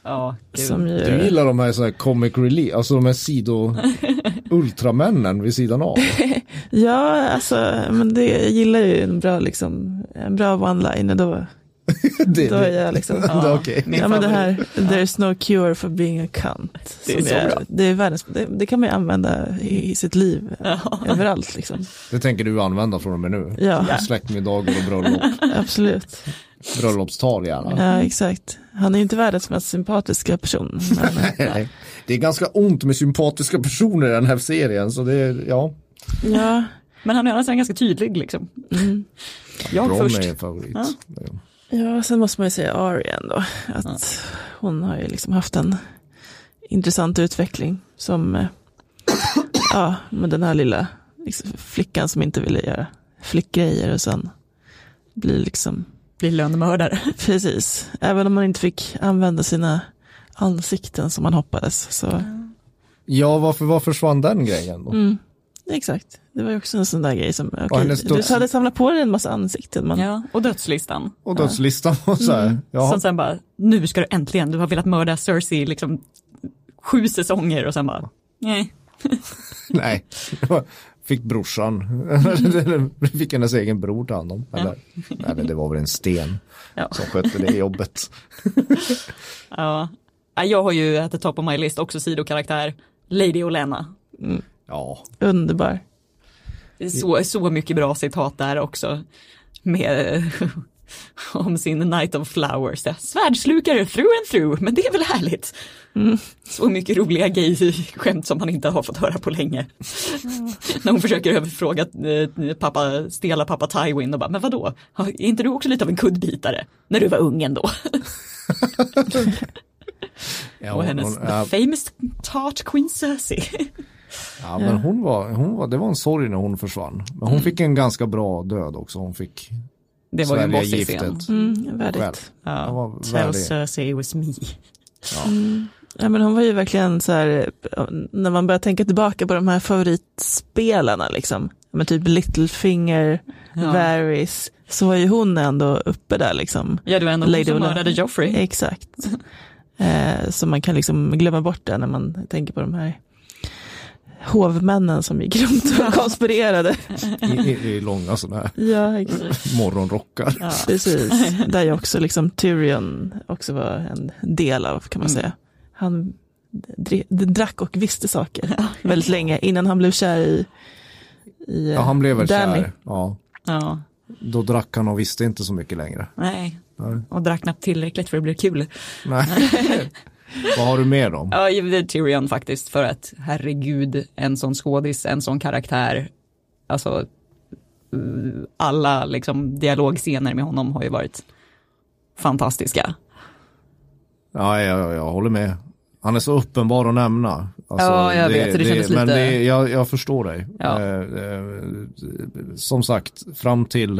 Ja. Som ju, Du gillar de här, så här comic relief, alltså de här sido ultramännen vid sidan av. Ja, alltså, men det, jag gillar ju en bra, liksom, en bra one-liner då. Det, Då är jag liksom, Ja. Min ja men det här, there's no cure for being a cunt. Det är så är- bra. Det, är världens, det, det kan man ju använda i, i sitt liv, Ja. överallt liksom. Det tänker du använda från och med nu. Ja, Släktmiddagar och bröllop. absolut. Bröllopstal gärna. Ja, exakt. Han är ju inte världens mest sympatiska person. Men, Nej. Det är ganska ont med sympatiska personer i den här serien, så det är, ja. ja, Men han är annars ganska tydlig liksom. mm. Jag Ron först. är en favorit. Ja. ja, sen måste man ju säga Arya ändå. Att hon har ju liksom haft en intressant utveckling som, eh, ja, med den här lilla liksom, flickan som inte ville göra flickgrejer och sen blir liksom, Blir lönnmördare. precis, även om man inte fick använda sina ansikten som man hoppades. Så, Ja, varför, varför försvann den grejen då? mm, exakt, det var ju också en sån där grej som, okej, hennes du döds- hade samlat på dig en massa ansikten, men Ja, och dödslistan. Och dödslistan och så här. Jaha. Som sen bara, nu ska du äntligen, du har velat mörda Cersei liksom sju säsonger och sen bara, nej. Nej, fick brorsan, fick hennes egen bror ta hand om. Eller, eller det var väl en sten Ja. som skötte det jobbet. Ja. Ja, Jag har ju at the top of my list också sidokaraktär, Lady Olenna. Ja, Underbar. Det är Så, så mycket bra citat där också. Med om sin Night of Flowers. Svärdslukare through and through, men det är väl härligt. Så mycket roliga gay-skämt som man inte har fått höra på länge. När hon försöker överfråga eh, pappa, stela pappa Tywin och bara, men vadå, är inte du också lite av en kuddbitare? När du var ung ändå. ja, och hennes hon, the ja, famous tart Queen Cersei. ja, men hon var, hon var, det var en sorg när hon försvann. Men hon fick en ganska bra död också. Hon fick Det var ju en svälja bossig scen. Mm. Det Ja. Tell. Cersei it was me. Ja, men hon var ju verkligen så här, när man börjar tänka tillbaka på de här favoritspelarna liksom, med typ Littlefinger, Ja. Varys, så var ju hon ändå uppe där liksom. Ja, det var ändå hon Lady som Olenna. mördade Joffrey. Exakt. Eh, så man kan liksom glömma bort det när man tänker på de här hovmännen som gick runt och konspirerade. I, i, i långa sådana här ja, exakt. morgonrockar. Ja. Precis, där ju också liksom Tyrion också var en del av kan man Mm. säga. Han drack och visste saker väldigt länge innan han blev kär i, i Ja, han blev väl Danny. kär. Ja, Ja, då drack han och visste inte så mycket längre. nej. Nej. Och drack knappt tillräckligt för att det blev kul. Nej. Vad har du mer då? Ja, det är Tyrion faktiskt, för att herregud, en sån skådis, en sån karaktär. Alltså, alla liksom dialogscener med honom har ju varit fantastiska. Ja, jag, jag håller med. Han är så uppenbar att nämna. Alltså, Ja, jag vet, så det kändes Men lite- det, jag, jag förstår dig. Ja. Eh, eh, som sagt, fram till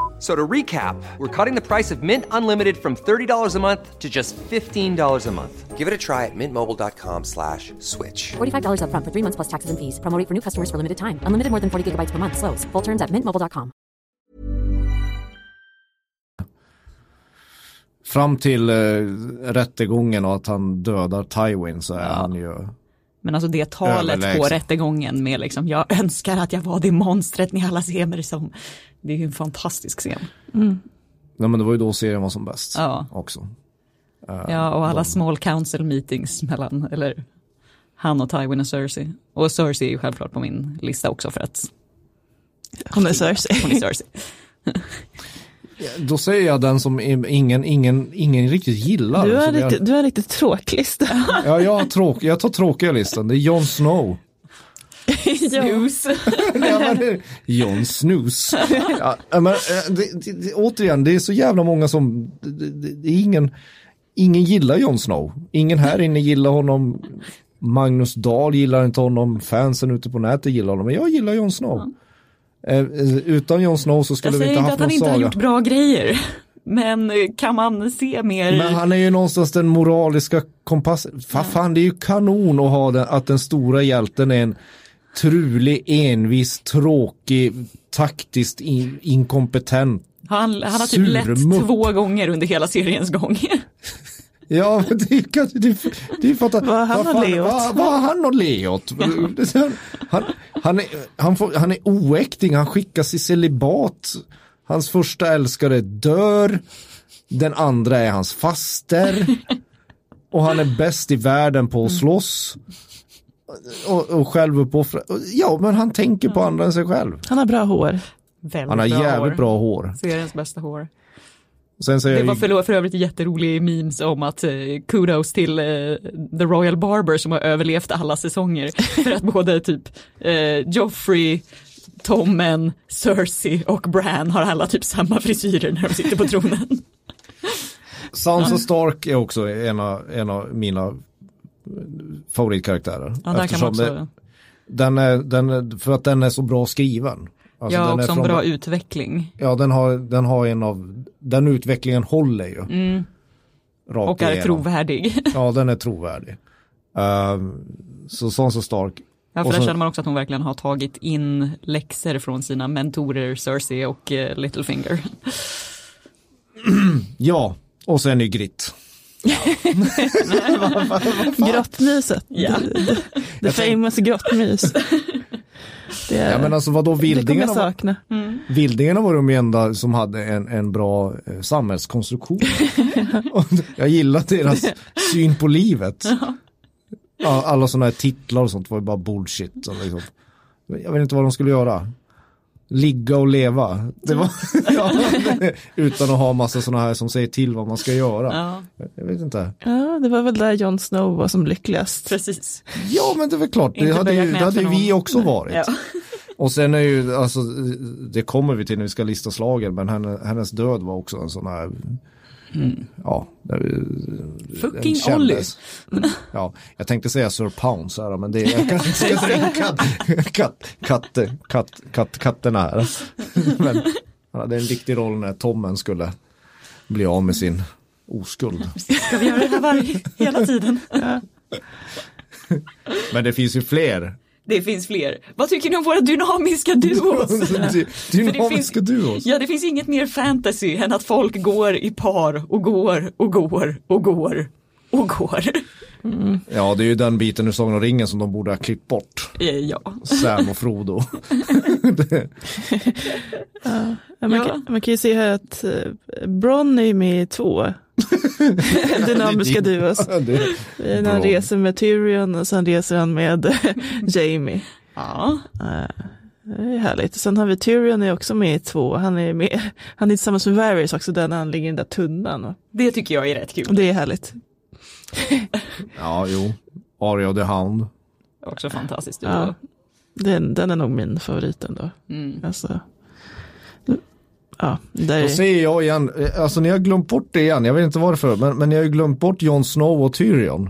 So to recap, we're cutting the price of Mint Unlimited from $30 a month to just $15 a month. Give it a try at mintmobile.com slash switch. $45 upfront for three months plus taxes and fees. Promo rate for new customers for limited time. Unlimited more than 40 gigabytes per month. Slows. Full terms at mintmobile.com. fram till eh, rättegången och att han dödar Tywin så är han ju Men alltså det talet på Överlägsen. rättegången med liksom, jag önskar att jag var det monstret ni alla ser mig som. Det är ju en fantastisk scen. Nej men det var ju då serien var som bäst Ja. också. Ja, och alla small council meetings mellan, eller han och Tywin och Cersei. Och Cersei är ju självklart på min lista också för att Hon är Cersei. hon är Cersei. Då säger jag den som ingen, ingen, ingen riktigt gillar. Du har, riktigt, du har en riktigt tråklista. Ja, jag, har tråk, jag tar tråkiga listan. Det är Jon Snow. Snooze. Ja, Jon Snus. Ja, men, eh, det, det, det, återigen, det är så jävla många som, det, är ingen, ingen gillar Jon Snow. Ingen här inne gillar honom. Magnus Dahl gillar inte honom. Fansen ute på nätet gillar honom. Men jag gillar Jon Snow. Eh, eh, utan Jon Snow så Jag skulle vi säger inte inte haft att han någon inte har saga. gjort bra grejer. Men eh, kan man se mer? Men han är ju någonstans den moraliska kompassen. Fa- Fan, det är ju kanon att ha den, att den stora hjälten är en trulig, envis, tråkig, taktiskt in, inkompetent. Han, han har typ lett Surmupp. två gånger under hela seriens gång. Ja, men det är kanske, det, det är Vad har han Leot? Vad, har han och Leot? Han, han, är, han, får, han är oäkting, han skickas i celibat. Hans första älskare dör. Den andra är hans faster. Och han är bäst i världen på att slåss. Och, och självuppofra. Ja, men han tänker på andra än sig själv. Han har bra hår. Väldigt Han har jävligt hår. bra hår. Seriens bästa hår. Sen säger Det var för, för övrigt jätterolig memes om att eh, kudos till eh, The Royal Barber som har överlevt alla säsonger. För att både typ eh, Joffrey, Tommen, Cersei och Bran har alla typ samma frisyrer när de sitter på tronen. Sansa Stark är också en av, en av mina favoritkaraktärer. Ja, där kan man Eftersom också, det, den är, den är, för att den är så bra skriven. Alltså, ja, den och är som från- bra utveckling. Ja, den har, den har en av, den utvecklingen håller ju. Mm. Och är igenom. trovärdig. Ja, den är trovärdig. Ehm, så Sansa Stark. Ja, för där känner man också att hon verkligen har tagit in läxor från sina mentorer Cersei och eh, Littlefinger. Ja, och sen Grottmyset. Ja. The, famous grottmys. Det, Ja men alltså vadå vildingarna, var, sakna. vildingarna var de enda som hade en, en bra eh, samhällskonstruktion. Jag gillar deras syn på livet. Ja, alla sådana här titlar och sånt var ju bara bullshit. Liksom. Jag vet inte vad de skulle göra. Ligga och leva. Det var, ja, utan att ha massa sådana här som säger till vad man ska göra. Ja, Jag vet inte. Ja, det var väl där Jon Snow var som lyckligast. precis. Ja men det är väl klart, det Inte hade, ju, det hade vi också varit. Ja. Och sen är ju, alltså, det kommer vi till när vi ska lista slagen, men henne, hennes död var också en sån här, ja. där- den Fucking kändes. Ja, jag tänkte säga Sir Pounce här, men det jag kanske inte ska in katt, katt, katt, katt, katt, katterna här. Men han hade en viktig roll när Tommen skulle bli av med sin oskuld. Ska vi göra det här varje, hela tiden? Men det finns ju fler. Det finns fler. Vad tycker ni om våra dynamiska duos? Dynamiska duos. Ja, det finns inget mer fantasy än att folk går i par och går och går och går och går. Ja, det är ju den biten ur Sagan om ringen som de borde ha klippt bort. Eh, Ja, Sam och Frodo. Ja, man, Ja. Kan, man kan ju se här att uh, Bronn är med i två dynamiska duos. han reser med Tyrion och sen reser han med Jamie. ja. Det är härligt. Sen har vi Tyrion är också med i två. Han är med, han är tillsammans med Varys också där när han ligger i den där tunnan. Det tycker jag är rätt kul. det är härligt. Ja, jo. Arya och The Hound. Också fantastiskt. Ja. Den, den är nog min favorit ändå. Mm. Alltså, ja, där Då säger jag igen, eh, alltså ni har glömt bort det igen, jag vet inte varför, men, men ni har ju glömt bort Jon Snow och Tyrion.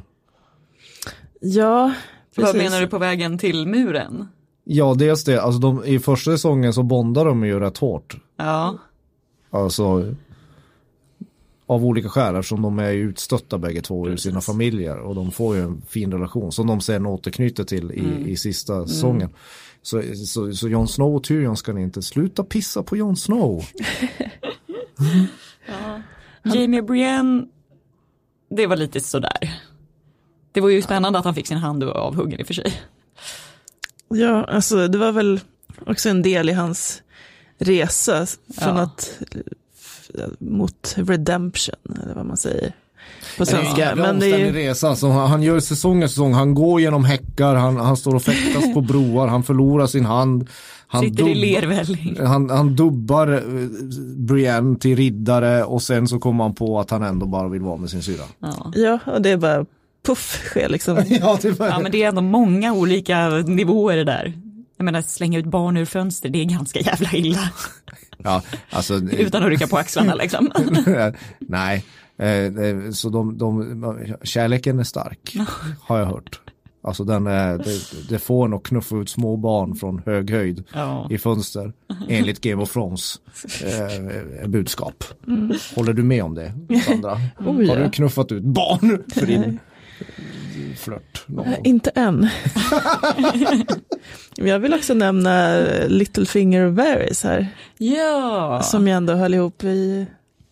ja, Vad precis. menar du på vägen till muren? Ja, dels det, alltså de, i första säsongen så bondar de ju rätt hårt. Ja, Alltså av olika skäl eftersom de är utstötta bägge två ur sina familjer och de får ju en fin relation som de sen återknyter till i, i sista säsongen. Så, så, så Jon Snow och Tyrion ska ni inte sluta pissa på Jon Snow. Jamie Brienne, det var lite sådär. Det var ju spännande att han fick sin hand avhuggen i och för sig. Ja, alltså det var väl också en del i hans resa från Ja. att mot redemption, eller vad man säger på svenska. Men det är ju, resa. Alltså, han, han gör säsong efter säsong. Han går genom häckar, han, han står och fäktas på broar, han förlorar sin hand. Han, Sitter i lervälling. han, han dubbar eh, Brienne till riddare och sen så kommer han på att han ändå bara vill vara med sin syra. Ja. ja, och det är bara puff sker liksom. Ja, det var... ja, men det är ändå många olika nivåer där. Jag menar, slänga ut barn ur fönster, det är ganska jävla illa. ja, alltså, Utan att rycka på axlarna liksom. Nej, eh, så de, de, kärleken är stark, har jag hört. Alltså den är, det, det får att knuffa ut små barn från hög höjd Ja. i fönster, enligt Game of Thrones eh, budskap. Håller du med om det, Sandra? Oh, ja. Har du knuffat ut barn för din flört? gång? Inte än. Jag vill också nämna Littlefinger och Varys här, Ja, som jag ändå höll ihop i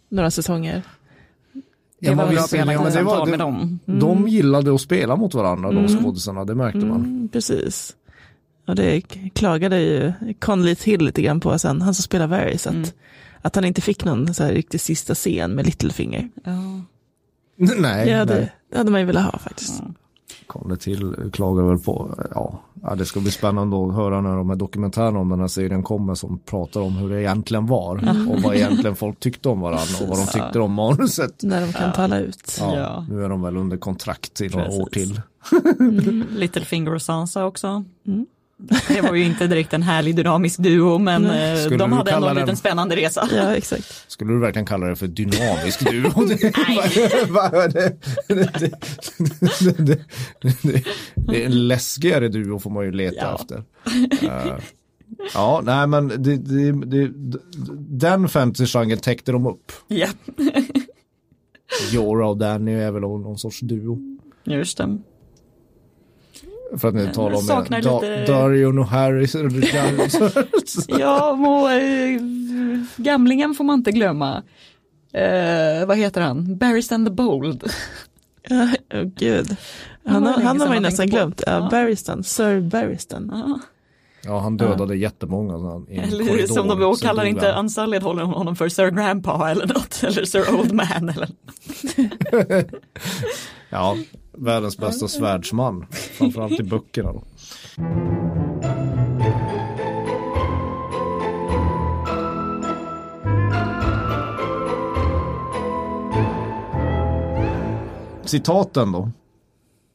några säsonger. Det var- samtal det- med dem. De gillade att spela mot varandra, de skådisarna, det märkte man. Mm, precis. Och det klagade ju Conley till lite grann på sen, han som spelar Varys, att, att han inte fick någon så här riktigt sista scen med Littlefinger. Ja. Nej, Ja, nej. det, det hade man ju velat ha faktiskt. kom det till, klagar väl på, ja, ja, det ska bli spännande att höra när de här dokumentärerna om den här serien kommer som pratar om hur det egentligen var och vad egentligen folk tyckte om varandra och vad de tyckte om manuset. När de kan tala ut. Ja, Ja. Nu är de väl under kontrakt i några Precis. år till. Littlefinger och Sansa också. Det var ju inte direkt en härlig dynamisk duo, men Skulle de hade ändå en den- liten spännande resa. Ja, exakt. Skulle du verkligen kalla det för dynamisk duo? Det- vad- det, är en läskigare duo får man ju leta Ja. efter. Eh, ja, nej men det, det, det, den fantasy-genren täckte de upp. Ja, Jorah och Danny är väl någon sorts duo. just det. För att ni talar om saknar da, lite- Dario Harris. Ja, och, eh, gamlingen får man inte glömma. Eh, vad heter han? Barristan the Bold. Åh, gud. Han, har- han har man ju nästan glömt. Ja, Ja. Barristan, Sir Barristan. Ja. ja, han dödade jättemånga. så han- i en Eller korridor, som de kallar inte. Unsullied håller honom för Sir Grandpa eller något. Eller Sir Old Man eller Ja, världens bästa svärdsman. Framförallt i böckerna då. Citaten då?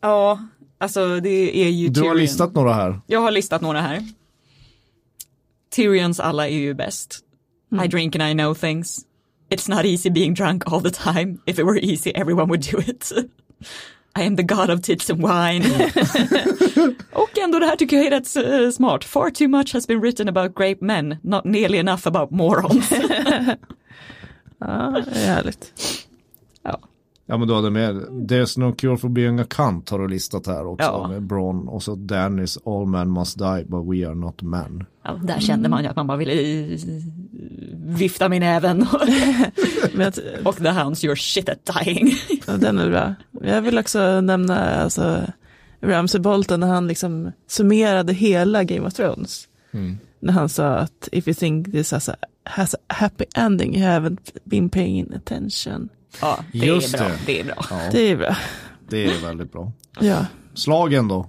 Ja, alltså det är ju Du har Tyrion. listat några här. Jag har listat några här. Tyrions alla är ju bäst. I drink and I know things. It's not easy being drunk all the time. If it were easy everyone would do it. I am the god of tits and wine. Och ändå det här tycker jag är rätt eh, smart. Far too much has been written about great men, not nearly enough about morons. Ja, det är härligt. ja. Ja men du hade med There's no cure for being a cunt har du listat här också Ja. med Bron och så Dennis All men must die but we are not men. Ja, där kände man ju att man bara ville vifta med näven. Att, Och the hounds your shit at dying. ja, den är bra. Jag vill också nämna alltså, Ramsey Bolton när han liksom summerade hela Game of Thrones. När han sa att if you think this has a, has a happy ending you haven't been paying attention. Ja, det Just är bra. det. Det är bra. Ja, Det är bra. det är väldigt bra. Ja. Slagen då?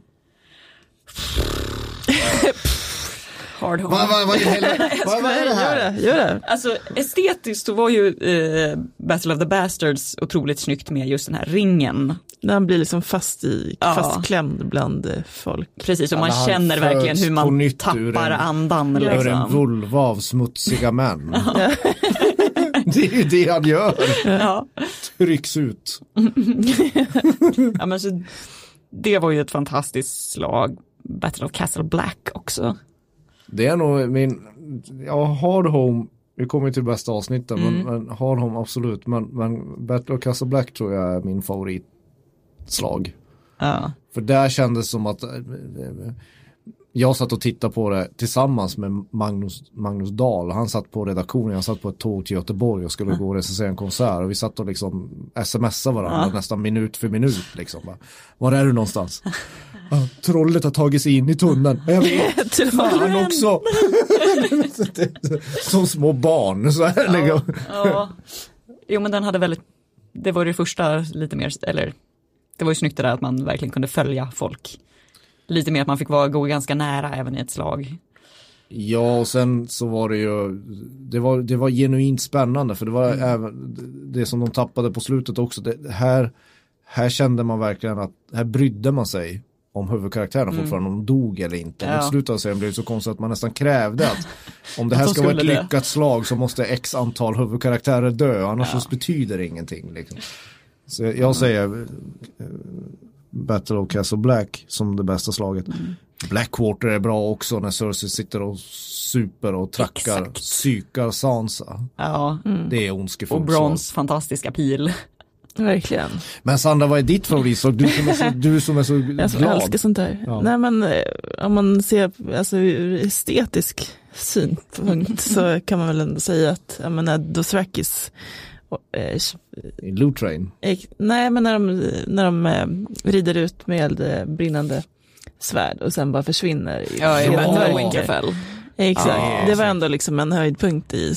Hard home. Vad, i helvete? vad, vad är det Gör här? det, gör det. Alltså estetiskt så var ju eh, Battle of the Bastards otroligt snyggt med just den här ringen. När han blir liksom fast i, Ja. fastklämd bland eh, folk. Precis, och Ja, man han känner verkligen hur man ur tappar en- andan. Gör en Liksom. vulva av smutsiga män. det är ju det han gör. Ja. Trycks ut. ja, men så, det var ju ett fantastiskt slag. Battle of Castle Black också. Det är nog min, ja Hard Home, vi kommer till bästa avsnitten, men, men Hard Home absolut, men, men Battle of Castle Black tror jag är min favoritslag. Ja. För där kändes som att jag satt och tittade på det tillsammans med Magnus, Magnus Dahl. Han satt på redaktionen, jag satt på ett tåg till Göteborg och skulle gå och recensera en konsert och vi satt och liksom smsade varandra nästan minut för minut. Liksom. Var är du någonstans? "Ah, trollet har tagit sig in i tunneln. Jag vet, fan också. Som små barn. Så här, liksom. ja. Jo men den hade väldigt, det var det första lite mer, eller det var ju snyggt det där att man verkligen kunde följa folk. Lite mer att man fick vara, gå ganska nära även i ett slag. Ja, och sen så var det ju, det var, det var genuint spännande för det var även det som de tappade på slutet också. Det, här, här kände man verkligen att, här brydde man sig om huvudkaraktärerna fortfarande, om de dog eller inte. Ja. Mot slutet av serien blev det så konstigt att man nästan krävde att om det här ska vara ett lyckat slag så måste x antal huvudkaraktärer dö, annars så betyder det ingenting. Liksom. Så jag, jag säger eh, Battle of Castle Black som det bästa slaget. Mm. Blackwater är bra också när Cersei sitter och super och trackar, Exakt. psykar Sansa. Ja, Det är ondskefullt och. Brons fantastiska pil. Verkligen. Men Sandra, vad är ditt favoritslag? Du som är så, du som är så Jag glad. älskar sånt där. Ja. Nej men eh, om man ser alltså, ur estetisk synpunkt så kan man väl ändå säga att jag menar, Dothrakis och, eh, I Loot Train. eh, nej men när de, när de eh, rider ut med eh, brinnande svärd och sen bara försvinner. i- Ja, i mörker. Winterfell. Exakt, Ja, det var ändå liksom en höjdpunkt i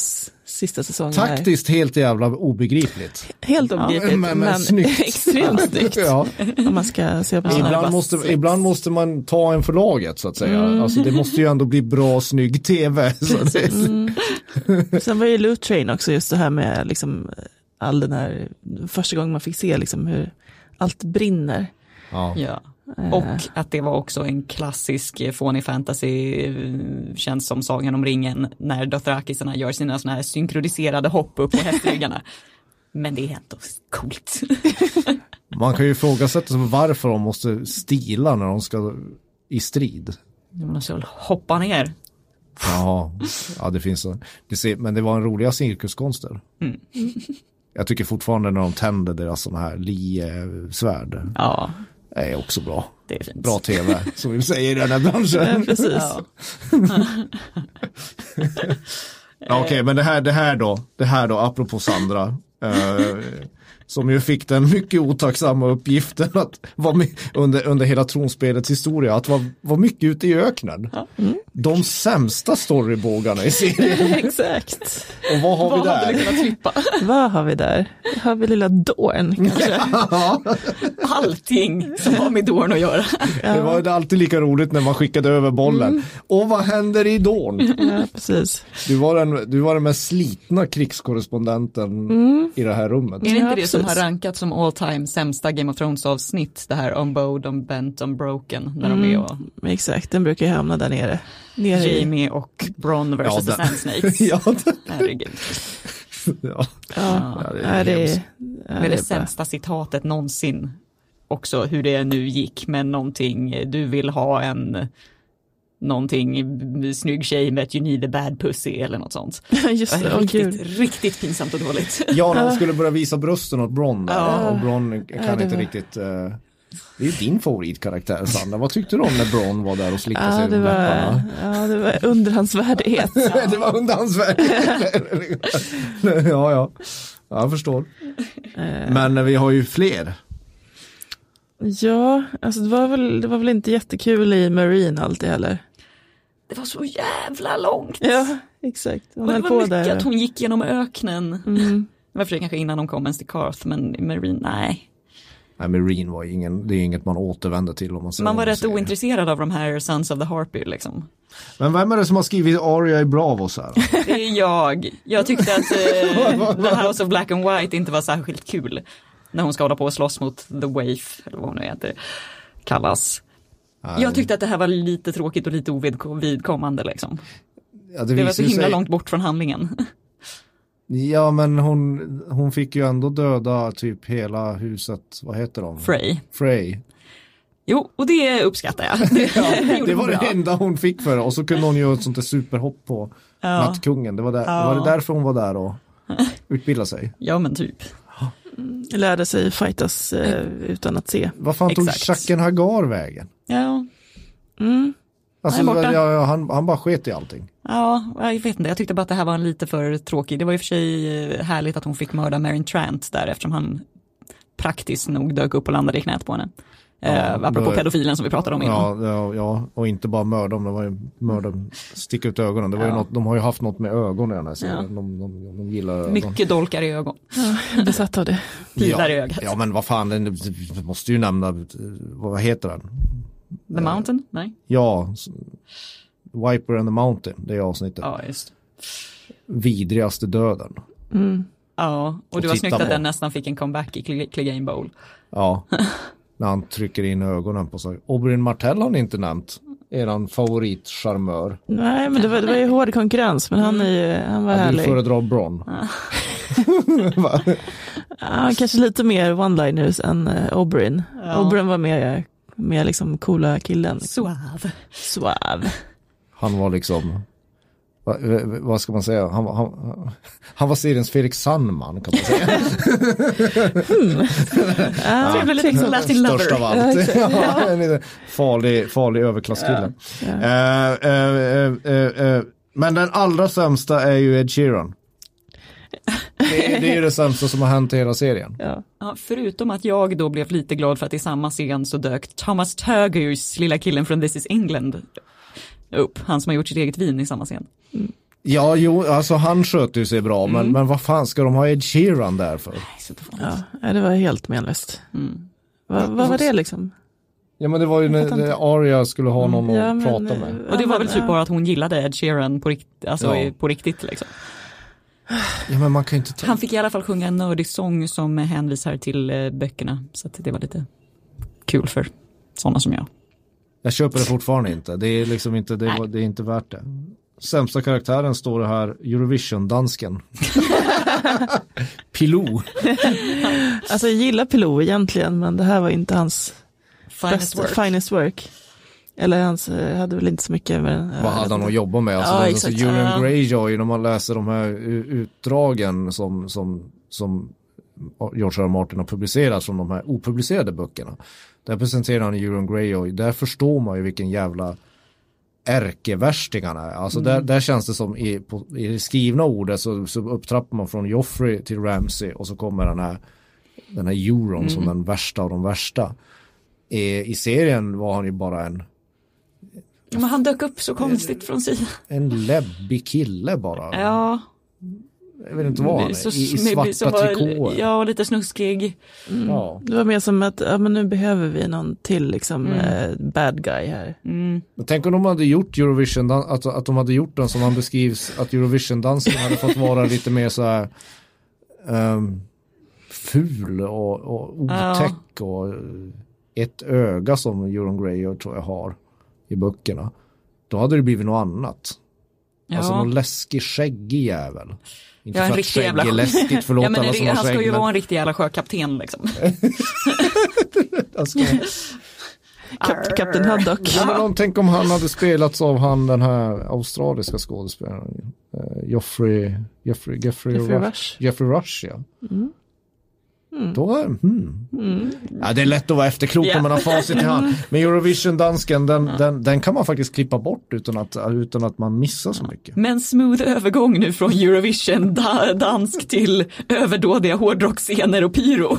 sista säsongen. här. Taktiskt helt jävla obegripligt. Helt obegripligt, men- men, men snyggt. extremt snyggt. Ja. Om man ska se på här Ibland, måste, ibland måste man ta en för laget så att säga. Mm. Alltså det måste ju ändå bli bra, snygg tv. Så att säga. Mm. Sen var ju Loot Train också just det här med liksom all den här, första gången man fick se liksom hur allt brinner. Ja. Ja. Eh, Och att det var också en klassisk eh, fånig fantasy, eh, känns som Sagan om ringen, när Dothrakisarna gör sina sådana här synkroniserade hopp upp på hästryggarna. Men det är ändå coolt. Man kan ju ifrågasätta sig varför de måste stila när de ska i strid. De måste väl hoppa ner. Jaha, ja det finns så. Det ser, men det var en roliga cirkuskonster. Mm. Jag tycker fortfarande när de tänder deras sådana här liesvärd Ja, är också bra. Det är fint. bra tv, som vi säger i den här Ja, branschen. precis. Ja. Ja, Okej, men det här, det här då, det här då, apropå Sandra, eh, som ju fick den mycket otacksamma uppgiften att vara under, under hela tronspelets historia, att vara, vara mycket ute i öknen. De sämsta storybågarna i serien. Exakt. Och vad har vi Vad hade vi där? kunnat? Vad har vi där? Har vi lilla Dorn kanske? Allting som har med Dorn att göra. Det var alltid lika roligt när man skickade över bollen. Och vad händer i Dorn? Ja, precis. Du var den, du var den mest slitna krigskorrespondenten i det här rummet. Är det inte Ja, det som har rankats som all time sämsta Game of Thrones avsnitt? Det här on Bode, on Bent, on Broken. När de är och Exakt, den brukar ju hamna där nere. nere i, Jamie och Bron versus Ja, the Sand Snakes. ja, det, Herregud. ja. ja, Ja, det det är det, Det är det det bara- sämsta citatet någonsin. Också hur det nu gick med någonting, du vill ha en någonting snygg tjej med ett you need a bad pussy eller något sånt. Just det, riktigt, gud. riktigt pinsamt och dåligt. Ja, när de skulle börja visa brösten åt Bron där. Ja. Och Bron kan Ja, inte var- riktigt... eh, det är ju din favoritkaraktär Sandra. Vad tyckte du om när Bron var där och slickade Ja, sig det var, läpparna? ja, det var underhandsvärdighet. det var underhandsvärd. ja, ja. Ja, jag förstår. Eh, Men vi har ju fler. Ja, alltså det var, väl, det var väl inte jättekul i Marine alltid heller. Det var så jävla långt. Ja, exakt. Hon och det var på mycket där. att hon gick genom öknen. Mm. Det var för sig kanske innan de kom ens till Karth, men Marine, nej. Nej, Marine var ingen, det är inget man återvänder till om man säger Man var rätt ointresserad av de här Sons of the Harpy liksom. Men vem är det som har skrivit Aria i Bravos här? Det är jag. Jag tyckte att eh, The House of Black and White inte var särskilt kul. När hon ska hålla på och slåss mot The Waif, eller vad hon nu heter, kallas. Jag tyckte att det här var lite tråkigt och lite ovidkommande liksom. Ja, Det var visar så himla sig- långt bort från handlingen. Ja, men hon, hon fick ju ändå döda typ hela huset, vad heter de? Frey. Frey. Jo, och det uppskattar jag. Det, gjorde Det var det enda hon fick för det. Och så kunde hon göra ett sånt där superhopp på Ja. Nattkungen. Det var, där, Ja. var det därför hon var där och utbildade sig. Ja, men typ. Lärde sig fightas eh, utan att se. Vad fan tog. Chacken Hagar vägen? Ja, Mm. Alltså, Han är borta. ja, ja, han, han bara sket i allting. ja, jag vet inte. Jag tyckte bara att det här var en lite för tråkig. Det var i och för sig eh, härligt att hon fick mörda Marin Trant där eftersom han praktiskt nog dök upp och landade i knät på henne. Ja, eh, apropå pedofilen som vi pratade om innan. Ja, ja, ja, och inte bara mörda dem, det var ju mörda, sticka ut ögonen. Det var ju Ja. något, de har ju haft något med ögon i den här serien. Ja. De, de, de gillar ögon. Mycket dolkar i ögon. Besatt av det. Pilar ja, i ögat. Ja, men vad fan, den, du måste ju nämna, vad heter den? The Mountain? Nej? Ja, Viper and the Mountain, det är avsnittet. Ja, just Vidrigaste döden. Mm. Ja, och Och det var snyggt att på. den nästan fick en comeback i Cleg- Clegane Bowl. Ja, när han trycker in ögonen på sig. Oberyn Martell har ni inte nämnt. Eran favoritcharmör. Nej, men det var, det var ju hård konkurrens, men han, är ju, han var Jag härlig. föredra Bron. Va? Ja, kanske lite mer one-liners än uh, Oberyn. Ja. Oberyn var mer, mer liksom coola killen. Suave. Suave. Han var liksom, va, va, vad ska man säga, han, var- han, han var seriens Felix Sandman kan man säga. Ja, Det blev lite som Latin Lover. Störst av Ja, allt. Ja, farlig, farlig överklasskille. Ja. Eh, eh, eh, eh, men den allra sämsta är ju Ed Sheeran. Det, är- det är ju det sämsta som har hänt i hela serien. Ja. Ja, förutom att jag då blev lite glad för att i samma scen så dök Thomas Turgers, lilla killen från This is England, upp. Han som har gjort sitt eget vin i samma scen. Ja, jo, alltså han sköter ju sig bra, men, men vad fan ska de ha Ed Sheeran där för? Ja, det var helt menlöst. Mm. Vad, vad var det liksom? Ja, men det var ju när Aria skulle ha någon Ja, att men, prata med. Och det var väl typ bara att hon gillade Ed Sheeran på, rikt, alltså, Ja. på riktigt. Liksom. Ja, men man kan ju inte ta... Han fick i alla fall sjunga en nördig sång som hänvisar till eh, böckerna. Så att det var lite kul för sådana som jag. Jag köper det fortfarande inte. Det är liksom inte, det, var, det är inte värt det. Sämsta karaktären står det här, Eurovision-dansken. Pilou. Alltså jag gillar Pilou egentligen, men det här var inte hans Finest bästa, work. finest work. Eller hans eh, hade väl inte så mycket med Vad hade han att jobba med? Alltså, Ja, är alltså exakt. Ja. Greyjoy, när man läser de här utdragen som, som, som George R. R. Martin har publicerat från de här opublicerade böckerna. Där presenterar han Euron Greyjoy, där förstår man ju vilken jävla ärkevärstingarna är. Alltså där, där känns det som i, på, i det skrivna ordet så, så upptrappar man från Joffrey till Ramsey och så kommer den här den här Euron som den värsta av de värsta. I, I serien var han ju bara en, Men han dök upp så konstigt från sidan. en läbbig kille bara. Ja, Jag vet inte vad han är. I, i som svarta var- trikåer. Ja, lite snuskig. Ja. Det var mer som att ja, men nu behöver vi någon till liksom, eh, bad guy här. Men tänk om de hade gjort Eurovision, att, att de hade gjort den som han beskrivs, att Eurovision-dansen hade fått vara lite mer så här ehm, ful och, och otäck och eh, ett öga som Euron Greyjoy tror jag har i böckerna. Då hade det blivit något annat. Ja. Alltså någon läskig skäggig jävel. Inte Ja, en för att skägg jävla är läskigt, förlåt ja, men alla det, som har Han ska skägg. ju men- vara en riktig jävla sjökapten liksom. alltså, Kap, Kapten Haddock. Ja, men om, tänk om han hade spelats av han den här australiska skådespelaren. Uh, Joffrey, Jeffrey, Jeffrey, Jeffrey Rush. Rush. Jeffrey Rush, ja. Då är, hmm. Ja, det är lätt att vara efterklok Ja. om man har facit i hand. Men Eurovision-dansken, den, den, den kan man faktiskt klippa bort utan att, utan att man missar så mycket. Men smooth övergång nu från Eurovision da, dansk till överdådiga hårdrocksscener och pyro.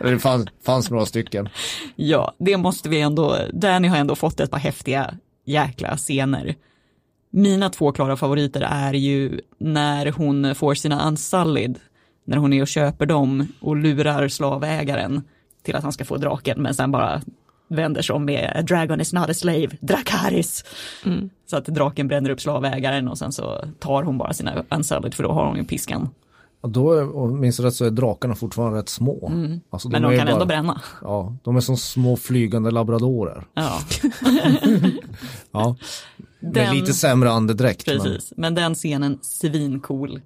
Det fanns, fanns några stycken. ja, det måste vi ändå, Danny har ändå fått ett par häftiga jäkla scener. Mina två klara favoriter är ju när hon får sina unsullied, när hon är och köper dem och lurar slavägaren till att han ska få draken men sen bara vänder sig om med A dragon is not a slave, Drakaris. Så att draken bränner upp slavägaren och sen så tar hon bara sina unsullied för då har hon ju piskan. Och då, om minns rätt, så är drakarna fortfarande rätt små. Alltså, Men är de kan bara- ändå bränna. Ja, de är som små flygande labradorer. Ja, Ja, med Den- lite sämre andedräkt. men- precis. Men den scenen svincool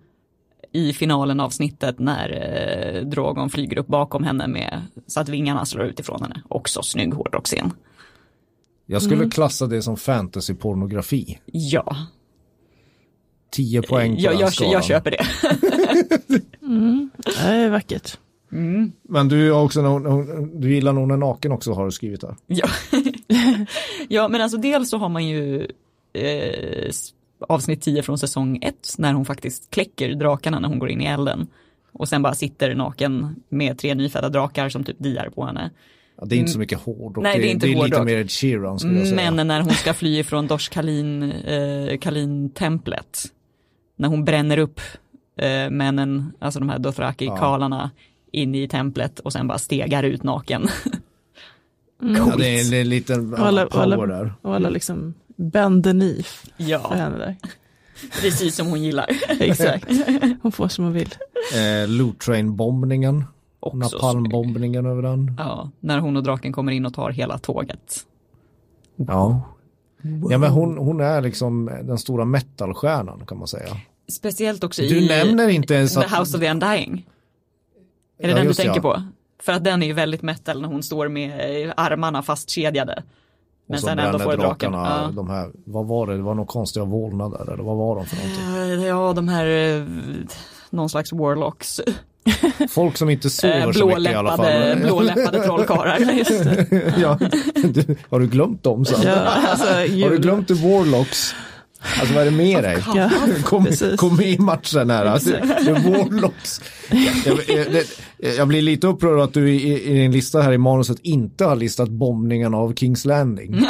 i finalen av snittet när eh, Drogon flyger upp bakom henne med så att vingarna slår ut ifrån henne. Också snygg hårdrocksscen. Jag skulle klassa det som fantasypornografi. Ja, 10 poäng på jag, den jag, skalan. jag köper det. Det är vackert. Men du, har också, du gillar nog när naken också har du skrivit där. Ja. ja, men alltså dels så har man ju eh, avsnitt 10 från säsong 1 när hon faktiskt kläcker drakarna när hon går in i elden. Och sen bara sitter naken med tre nyfödda drakar som typ diar på henne. Ja, det är inte så mycket hård och Nej, det är inte det är lite hårdrock. mer Ed Sheeran skulle jag säga. Men när hon ska fly från Dosh Kalin, eh, Kalin-templet, när hon bränner upp eh, männen, alltså de här Dothraki-kalarna, in i templet och sen bara stegar ut naken. ja, det är en liten Och alla, och power alla, där. och alla liksom bend the knee för ja, henne där. precis som hon gillar. Exakt. Hon får som hon vill. Eh, Loot Train-bombningen. Napalm-bombningen över den. Ja, när hon och draken kommer in och tar hela tåget. Ja. Ja men hon, hon är liksom den stora metalstjärnan kan man säga. Speciellt också Du i nämner inte ens The att... House of the Undying. Är det Ja, den du tänker ja. på? För att den är ju väldigt metal när hon står med eh, armarna fastkedjade. Men sen ändå får draken. drakarna, Ja. de här, vad var det, det var några konstiga vålnader eller vad var de för någonting? Eh, Ja, de här, eh, någon slags warlocks. Folk som inte Eh, sover så mycket i alla fall. blåläppade trollkarlar. ja, du, har du glömt dem sen? Ja, alltså, Har du glömt the Warlocks? Alltså vad är det med dig? Kom, kom med i matchen här. Alltså, the Warlocks. Jag, jag, det- jag blir lite upprörd att du i, i din lista här i manuset inte har listat bombningen av Kings Landing.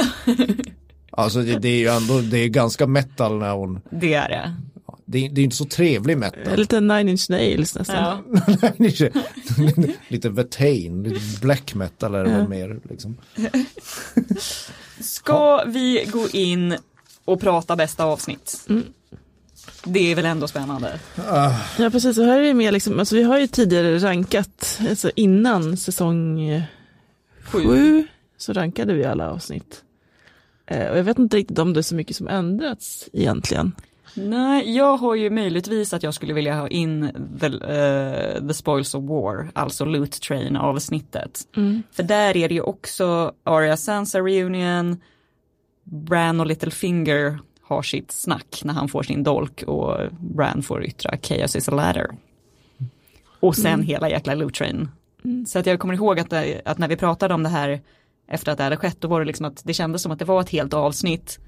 Alltså det, det är ju ändå, det är ganska metal när hon, Det är det. det, är- det är inte så trevlig metal. Lite nine inch nails nästan. Ja. lite Vetain, lite black metal är det väl mer liksom. Ska vi gå in och prata bästa avsnitt? Det är väl ändå spännande. Ja precis, och här är det mer liksom, alltså vi har ju tidigare rankat, alltså innan säsong Sju. sju så rankade vi alla avsnitt. Eh, och jag vet inte riktigt om det är så mycket som ändrats egentligen. Nej, jag har ju möjligtvis att jag skulle vilja ha in the, eh, the Spoils of War, alltså Loot Train avsnittet. För där är det ju också Arya Sansa reunion, Bran och Littlefinger har sitt snack när han får sin dolk och Bran får yttra Chaos is a ladder. Och sen hela jäkla Loot Train. Så att jag kommer ihåg att, det, att när vi pratade om det här efter att det hade skett, då var det liksom att det kändes som att det var ett helt avsnitt.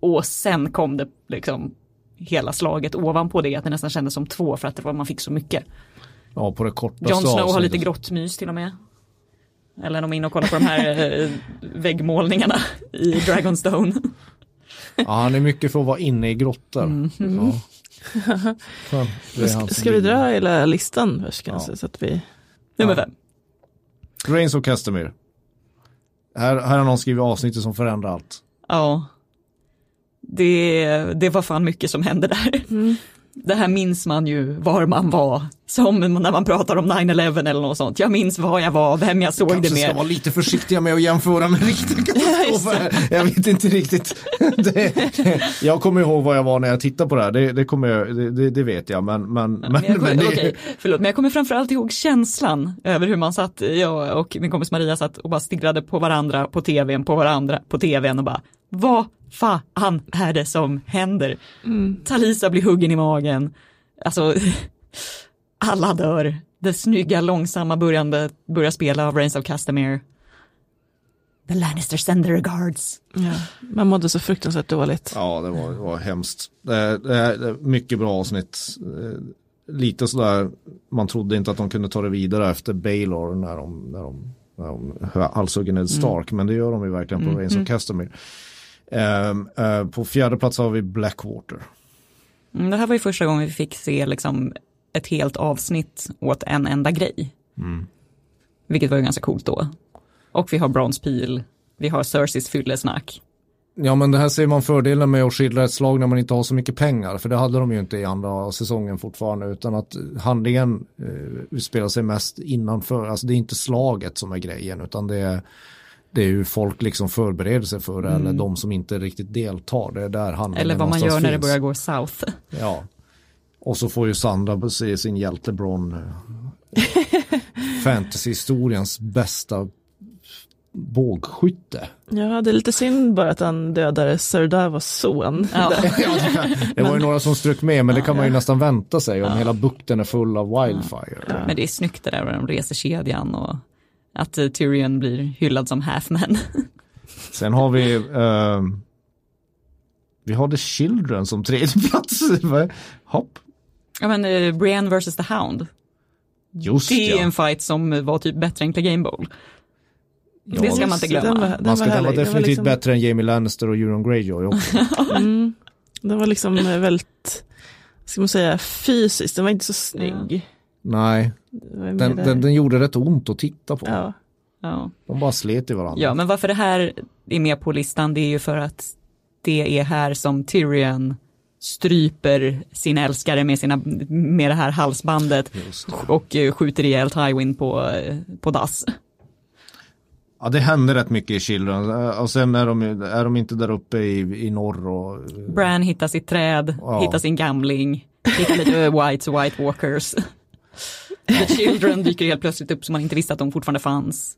Och sen kom det liksom hela slaget ovanpå det, att det nästan kändes som två för att det var, man fick så mycket. Ja, på det kortaste Jon Snow har lite grottmys till och med. Eller de är inne och kollar på de här eh, väggmålningarna i Dragonstone. Ja, han är mycket för att vara inne i grottor. Mm. Ja. Det är Ska, vi dra hela listan först kanske? Ja. Så att vi... Nummer fem. Reigns of Castamere. Här, här har någon skrivit avsnittet som förändrar allt. Ja. Det, det var fan mycket som hände där. Det här minns man ju var man var. Som när man pratar om 9-11 eller något sånt. Jag minns var jag var, vem jag såg det Kanske ska med. vara lite försiktiga med att jämföra med riktiga katastrofer. jag vet inte riktigt. Det, jag kommer ihåg vad jag var när jag tittade på det här. Det, det, kommer jag, det, det, vet jag. Men, men, men, Men jag, kommer, men okej, förlåt, men jag kommer framförallt ihåg känslan över hur man satt, jag och min kompis Maria satt och bara stirrade på varandra på tvn, på varandra på tvn och bara, vad fan är det som händer? Talisa blir huggen i magen, alltså alla dör, det snygga långsamma börjande börjar spela av Reigns of Castamere. The Lannister sender a guards. Ja. Man mådde så fruktansvärt dåligt. Ja, det var, det var hemskt. Det, det, det, mycket bra avsnitt. Eh, Lite sådär, man trodde inte att de kunde ta det vidare efter Baylor när de, när de, när de halshugger Ned Stark, men det gör de ju verkligen på Reigns of Castamere. Ehm, eh, på fjärde plats har vi Blackwater. Mm, Det här var ju första gången vi fick se liksom ett helt avsnitt åt en enda grej. Vilket var ju ganska coolt då. Och vi har Bronze Peel, vi har Cerseys fyllesnack. Ja men det här ser man fördelen med att skildra ett slag när man inte har så mycket pengar. För det hade de ju inte i andra säsongen fortfarande. Utan att handlingen eh, utspelar sig mest innanför. Alltså det är inte slaget som är grejen. Utan det är, det är ju folk liksom förbereder sig för det. Eller de som inte riktigt deltar. Det är där handlingen Eller vad man gör när det börjar gå south. Ja. Och så får ju Sandra se sin hjälte Bron. eh, Fantasyhistoriens bästa bågskytte. Ja, det är lite synd bara att han dödade Sir Davos son. Ja. Det var ju några som strök med men det kan man ju nästan vänta sig om hela bukten är full av wildfire. Men det är snyggt det där med de reser kedjan och att eh, Tyrion blir hyllad som halfman. Sen har vi eh, Vi har The Children som tredje plats. Hopp. ja men uh, Brienne vs. The Hound. Just Det är ja. en fight som var typ bättre än Clegane Bowl. Ja, det ska man inte Den glömma. var, den Man ska, var den var definitivt liksom, bättre än Jamie Lannister och Euron Greyjoy också. Mm, den var liksom väldigt, ska man säga, fysiskt, den var inte så snygg. Nej, den, den, den gjorde rätt ont att titta på. ja. Ja. De bara slet i varandra. ja, men varför det här är med på listan det är ju för att det är här som Tyrion stryper sin älskare med, sina, med det här halsbandet och eh, skjuter ihjäl Tywin på, eh, på dass. Ja, det hände rätt mycket i Children. Eh, Och sen är de, är de inte där uppe i, i norr och Bran hittar sitt träd, Ja. hittar sin gamling, hittar lite whites och white walkers. The Children dyker helt plötsligt upp som man inte visste att de fortfarande fanns.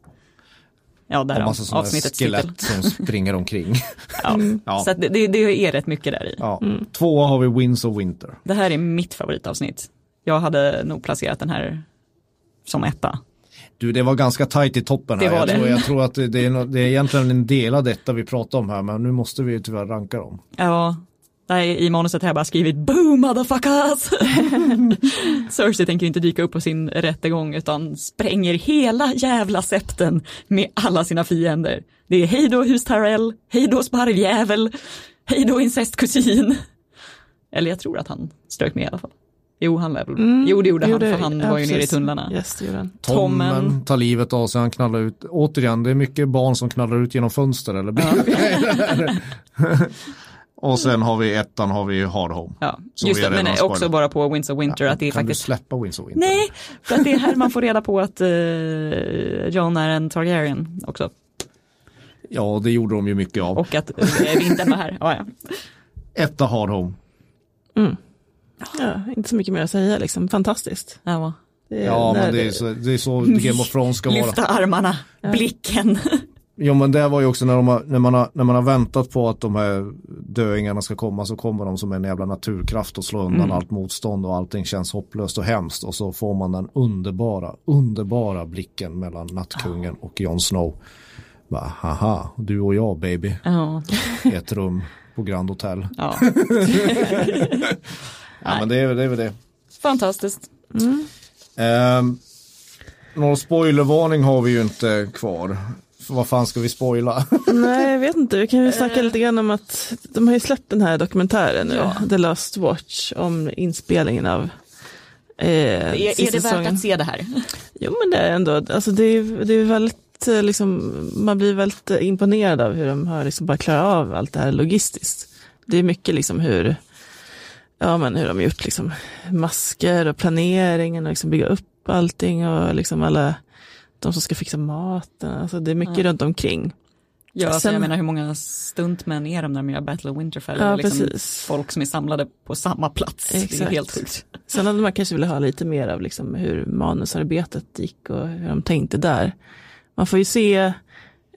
Ja, där och massa sådana avsnittets titel. skelett som springer omkring. Ja. Ja. Så det, det, är rätt mycket där i. Ja. Tvåa har vi Winds of Winter. Det här är mitt favoritavsnitt. Jag hade nog placerat den här som etta. Du, det var ganska tajt i toppen här. Det var jag, det. Tror, jag tror att det, är, det är egentligen en del av detta vi pratar om här, men nu måste vi tyvärr ranka dem. Ja, där i manuset har jag bara skrivit boom motherfuckers. Cersei tänker inte dyka upp på sin rättegång utan spränger hela jävla septen med alla sina fiender. Det är hej då hus Tyrell, hej då sparvjävel, hej då incestkusin. Eller jag tror att han strök med i alla fall. Jo, han lär väl. Jo, det gjorde han, för han ja, var ju nere i tunnlarna. Yes, det. Tommen Tommen. tar livet av sig, han knallar ut. Återigen, det är mycket barn som knallar ut genom fönster eller Och sen har vi ettan, har vi Hard Home. Ja, just det, men redan också bara på Winds of Winter att det är kan faktiskt du släppa Winds of Winter? Nej, för att det är här man får reda på att uh, John är en Targaryen också. Ja, det gjorde de ju mycket av. Och att uh, vintern var här. Ja, ja. Etta Hard Home. Ja, inte så mycket mer att säga liksom, fantastiskt. ja. Det är, Ja, men det är så, det är så Game of Thrones ska vara. Lyfta armarna, blicken. Jo men det var ju också när, har, när, man har, när man har väntat på att de här döingarna ska komma så kommer de som en jävla naturkraft och slår undan Mm. allt motstånd och allting känns hopplöst och hemskt och så får man den underbara, underbara blicken mellan nattkungen och Jon Snow. Bara, haha, du och jag baby, i ett rum på Grand Hotel. ja. Ja men det är, det är väl det. Fantastiskt. Um, någon spoilervarning har vi ju inte kvar. Vad fan ska vi spoila? Nej, jag vet inte. Vi kan ju snacka lite grann om att de har ju släppt den här dokumentären nu, Ja. The Last Watch, om inspelningen av eh, Är, är det värt att se det här? Jo, men det är ändå, alltså det är, det är väldigt, eh, liksom, man blir väldigt eh, imponerad av hur de har liksom bara klarat av allt det här logistiskt. Det är mycket liksom hur, ja men hur de har gjort liksom masker och planeringen och liksom bygga upp allting och liksom alla, de som ska fixa maten, alltså det är mycket Ja. runt omkring. Ja, alltså, Sen- jag menar hur många stuntmän är de när de gör Battle of Winterfell? Ja, liksom precis. Folk som är samlade på samma plats. Det är Exakt. helt sjukt. Sen hade man kanske velat ha lite mer av liksom hur manusarbetet gick och hur de tänkte där. Man får ju se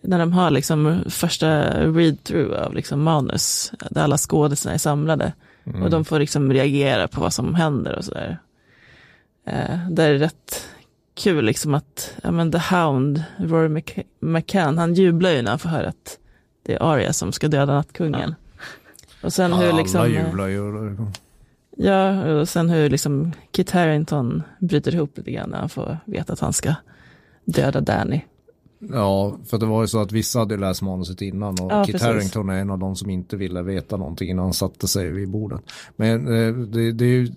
när de har liksom första read-through av liksom manus, där alla skådisarna är samlade. Och de får liksom reagera på vad som händer och sådär. Eh, där är det rätt kul liksom att, ja men The Hound, Rory Mc- McCann, han jublar ju när han får höra att det är Arya som ska döda nattkungen. Och sen hur liksom... Alla eh, jublar ju. Ja, och sen hur liksom Kit Harington bryter ihop lite grann när han får veta att han ska döda Danny. Ja, för det var ju så att vissa hade läst manuset innan och Ja, Kit precis. Harington är en av de som inte ville veta någonting innan han satte sig vid bordet. Men eh, det, det är ju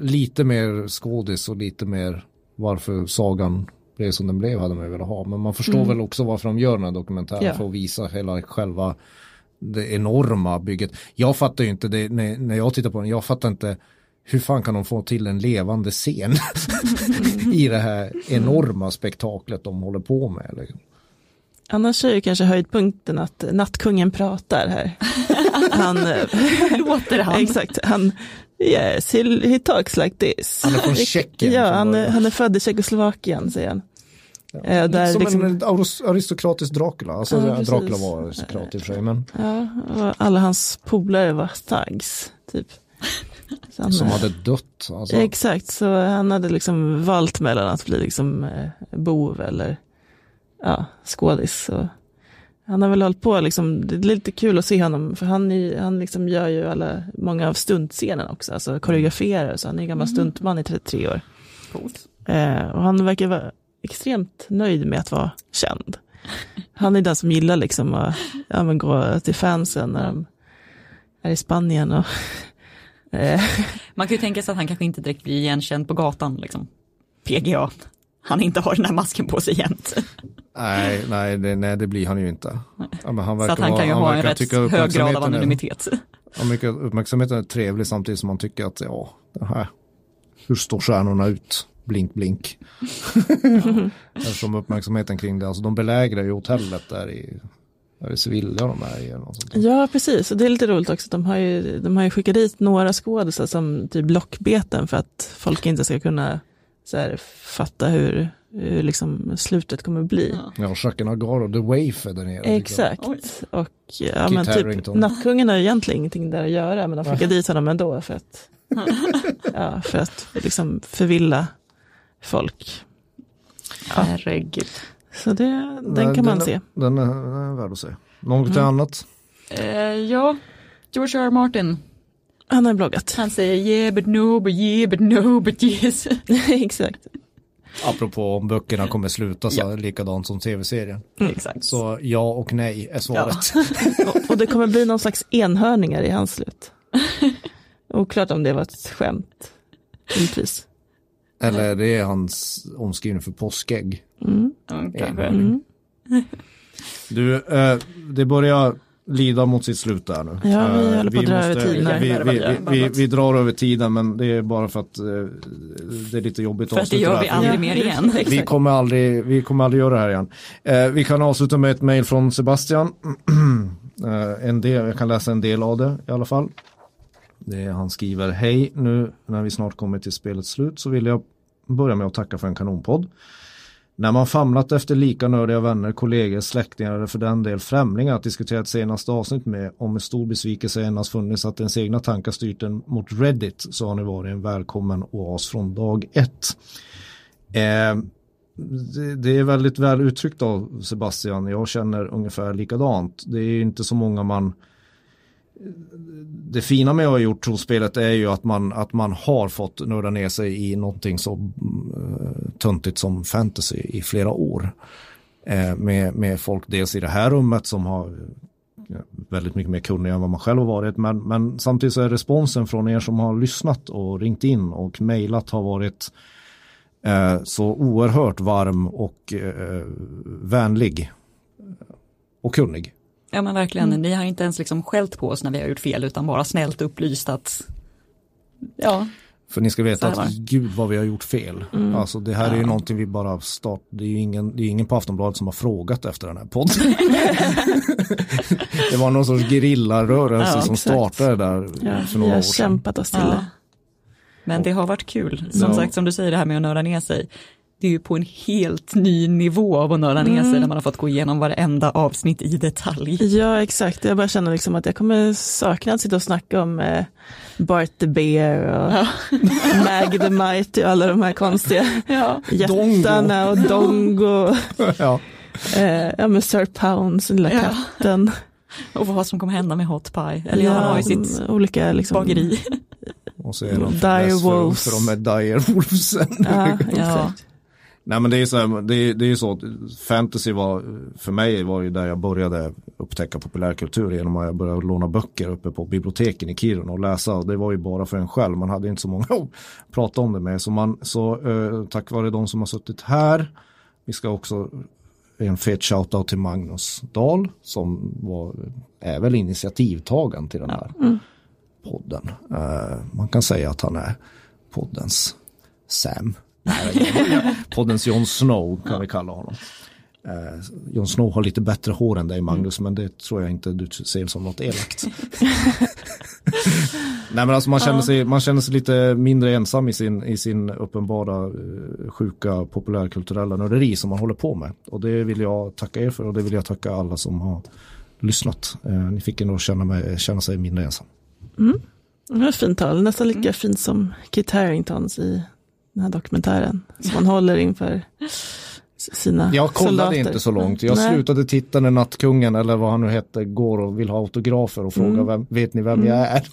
lite mer skådis och lite mer varför sagan blev som den blev hade man ju velat ha. Men man förstår väl också varför de gör den här dokumentären Mm. Ja. för att visa hela själva det enorma bygget. Jag fattar ju inte det när, när jag tittar på den, jag fattar inte hur fan kan de få till en levande scen i det här enorma spektaklet de håller på med. Liksom. Annars är ju kanske höjdpunkten att nattkungen pratar här. Han, eh, Låter han? exakt, han, yes, he, he talks like this. Han är från Tjeckien Ja, han, är- han är född i Tjeckoslovakien, säger han. Eh, där Som liksom, en aristokratisk Dracula. Alltså Ja. Dracula var aristokrat i och för sig. Men ja, alla hans polare var thugs, typ. Han, som hade dött. Alltså, Exakt, så han hade liksom valt mellan att bli liksom eh, bov eller ja, skådis. Och han har väl hållit på, liksom, det är lite kul att se honom, för han, är, han liksom gör ju alla, många av stuntscenerna också, alltså koreograferar, så han är en gammal stuntman i 33 år. Coolt. Eh, och han verkar vara extremt nöjd med att vara känd. Han är den som gillar liksom att ja, men gå till fansen när de är i Spanien och eh, Man kan ju tänka sig att han kanske inte direkt blir igenkänd på gatan. Liksom. PGA. Han inte har den här masken på sig jämt. Nej, nej det, nej, det blir han ju inte. Ja, men han Så att han kan ju ha en rätt hög grad av är- anonymitet. Han mycket uppmärksamheten är trevlig samtidigt som man tycker att ja, det här, hur står stjärnorna ut? Blink, blink. Eftersom uppmärksamheten kring det, alltså de belägrar ju hotellet där i, där i Sevilla de är i. Eller något sånt. Ja, precis. Och det är lite roligt också. De har ju, de har ju skickat dit några skådisar som typ lockbeten för att folk inte ska kunna så här, fatta hur, hur liksom slutet kommer bli. Ja. Ja, Jacques Nagaro, The Waif är där nere. Exakt. Och ja, Kit men typ, nattkungen har ju egentligen ingenting där att göra, men de skickar dit honom ändå för att, ja, för att liksom förvilla folk. Herregud. Så det, den Nej, kan man är- se. Den är, den är värd att se. Något Mm. annat? Eh, ja, George R. R. Martin. Han har bloggat. Han säger yeah but no but yeah but no but yes. Exakt. Apropå om böckerna kommer sluta så likadant som tv-serien. Exakt. Så ja och nej är svaret. Och, och det kommer bli någon slags enhörningar i hans slut. Oklart om det var ett skämt. Givetvis. Eller det är hans omskrivning för påskägg. Mm. Mm, kanske. Mm. Du, eh, det börjar lida mot sitt slut där nu. Ja, vi Eh, håller på att dra över tiden. Vi, vi, vi, vi, vi drar över tiden men det är bara för att eh, det är lite jobbigt För att det gör vi aldrig mer igen. Vi kommer aldrig, vi kommer aldrig göra det här igen. Eh, vi kan avsluta med ett mejl från Sebastian. eh, en del, jag kan läsa en del av det i alla fall. Det är, han skriver, hej, nu när vi snart kommer till spelets slut så vill jag börja med att tacka för en kanonpodd. När man famlat efter lika nördiga vänner, kollegor, släktingar eller för den del främlingar att diskutera ett senaste avsnitt med och med stor besvikelse endast funnits att ens egna tankar styrt en mot Reddit så har ni varit en välkommen oas från dag ett. Eh, det, det är väldigt väl uttryckt av Sebastian. Jag känner ungefär likadant. Det är inte så många man det fina med att ha gjort trospelet är ju att man, att man har fått nörda ner sig i någonting så uh, töntigt som fantasy i flera år. Eh, med, med folk dels i det här rummet som har väldigt mycket mer kunniga än vad man själv har varit. Men, men samtidigt så är responsen från er som har lyssnat och ringt in och mejlat har varit eh, så oerhört varm och eh, vänlig och kunnig. Ja men verkligen, mm. ni har inte ens liksom skällt på oss när vi har gjort fel utan bara snällt upplyst att ja. För ni ska veta att gud vad vi har gjort fel. Mm. Alltså det här ja. är ju någonting vi bara start, det är ju ingen, det är ingen på Aftonbladet som har frågat efter den här podden. det var någon sorts gerillarörelse ja, som startade där ja, för några år sedan. Vi har kämpat oss till det. Men det har varit kul, som sagt som du säger det här med att nörda ner sig det är ju på en helt ny nivå av att nörda ner sig mm. när man har fått gå igenom varenda avsnitt i detalj. Ja exakt, jag bara känner liksom att jag kommer sakna att sitta och snacka om eh, Bart the Bear och ja. Mag the Mighty och alla de här konstiga ja. jättarna och Dongo. ja. Eh, ja men Sir Pounds, lilla ja. katten. Och vad som kommer hända med Hot Pie. Eller ja, han har ju sitt olika liksom, bageri. Och så är de Dire Wolves. För de är Dire Wolvesen. Ja, exakt. Nej men det är, så här, det, är, det är så, fantasy var, för mig var ju där jag började upptäcka populärkultur genom att jag började låna böcker uppe på biblioteken i Kiruna och läsa. Och det var ju bara för en själv, man hade inte så många att prata om det med. Så, man, så eh, tack vare de som har suttit här, vi ska också en fet shoutout till Magnus Dahl som var, är väl initiativtagaren till den här mm. podden. Eh, man kan säga att han är poddens Sam. Poddens Jon Snow kan vi kalla honom. Eh, Jon Snow har lite bättre hår än dig Magnus, mm. men det tror jag inte du ser som något elakt. Nej men alltså man känner, sig, man känner sig lite mindre ensam i sin, i sin uppenbara uh, sjuka populärkulturella nörderi som man håller på med. Och det vill jag tacka er för och det vill jag tacka alla som har lyssnat. Uh, ni fick ändå känna, mig, känna sig mindre ensam. Mm. Det var ett fint tal, nästan lika fint som Kit Haringtons i den här dokumentären. Som man håller inför sina Jag kollade soldater. inte så långt. Jag Nej. slutade titta när Nattkungen eller vad han nu hette går och vill ha autografer och fråga mm. vem, vet ni vem mm. jag är?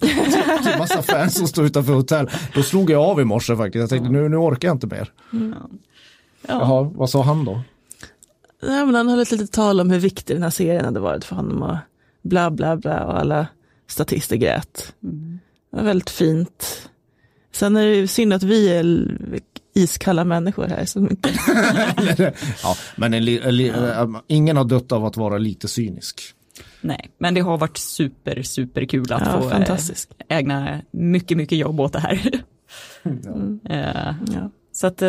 Det är massa fans som står utanför hotell. Då slog jag av i morse faktiskt. Jag tänkte nu, nu orkar jag inte mer. Mm. Ja. Jaha, vad sa han då? Nej, men han höll ett litet tal om hur viktig den här serien hade varit för honom och bla bla bla och alla statister grät. Mm. Det var väldigt fint Sen är det synd att vi är iskalla människor här. Som inte... ja, men en, en, en, ingen har dött av att vara lite cynisk. Nej, men det har varit super, super kul att ja, få eh, ägna mycket, mycket jobb åt det här. Mm. Uh, ja. Så att,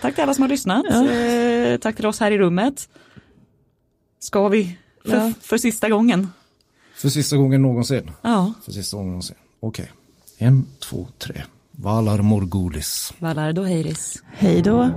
tack till alla som har lyssnat. Ja. Tack till oss här i rummet. Ska vi för, för sista gången? För sista gången någonsin? Ja. För sista gången någonsin, okej. Okay. En, två, tre. Valar Morgulis. Valar Doheiris. Hej då.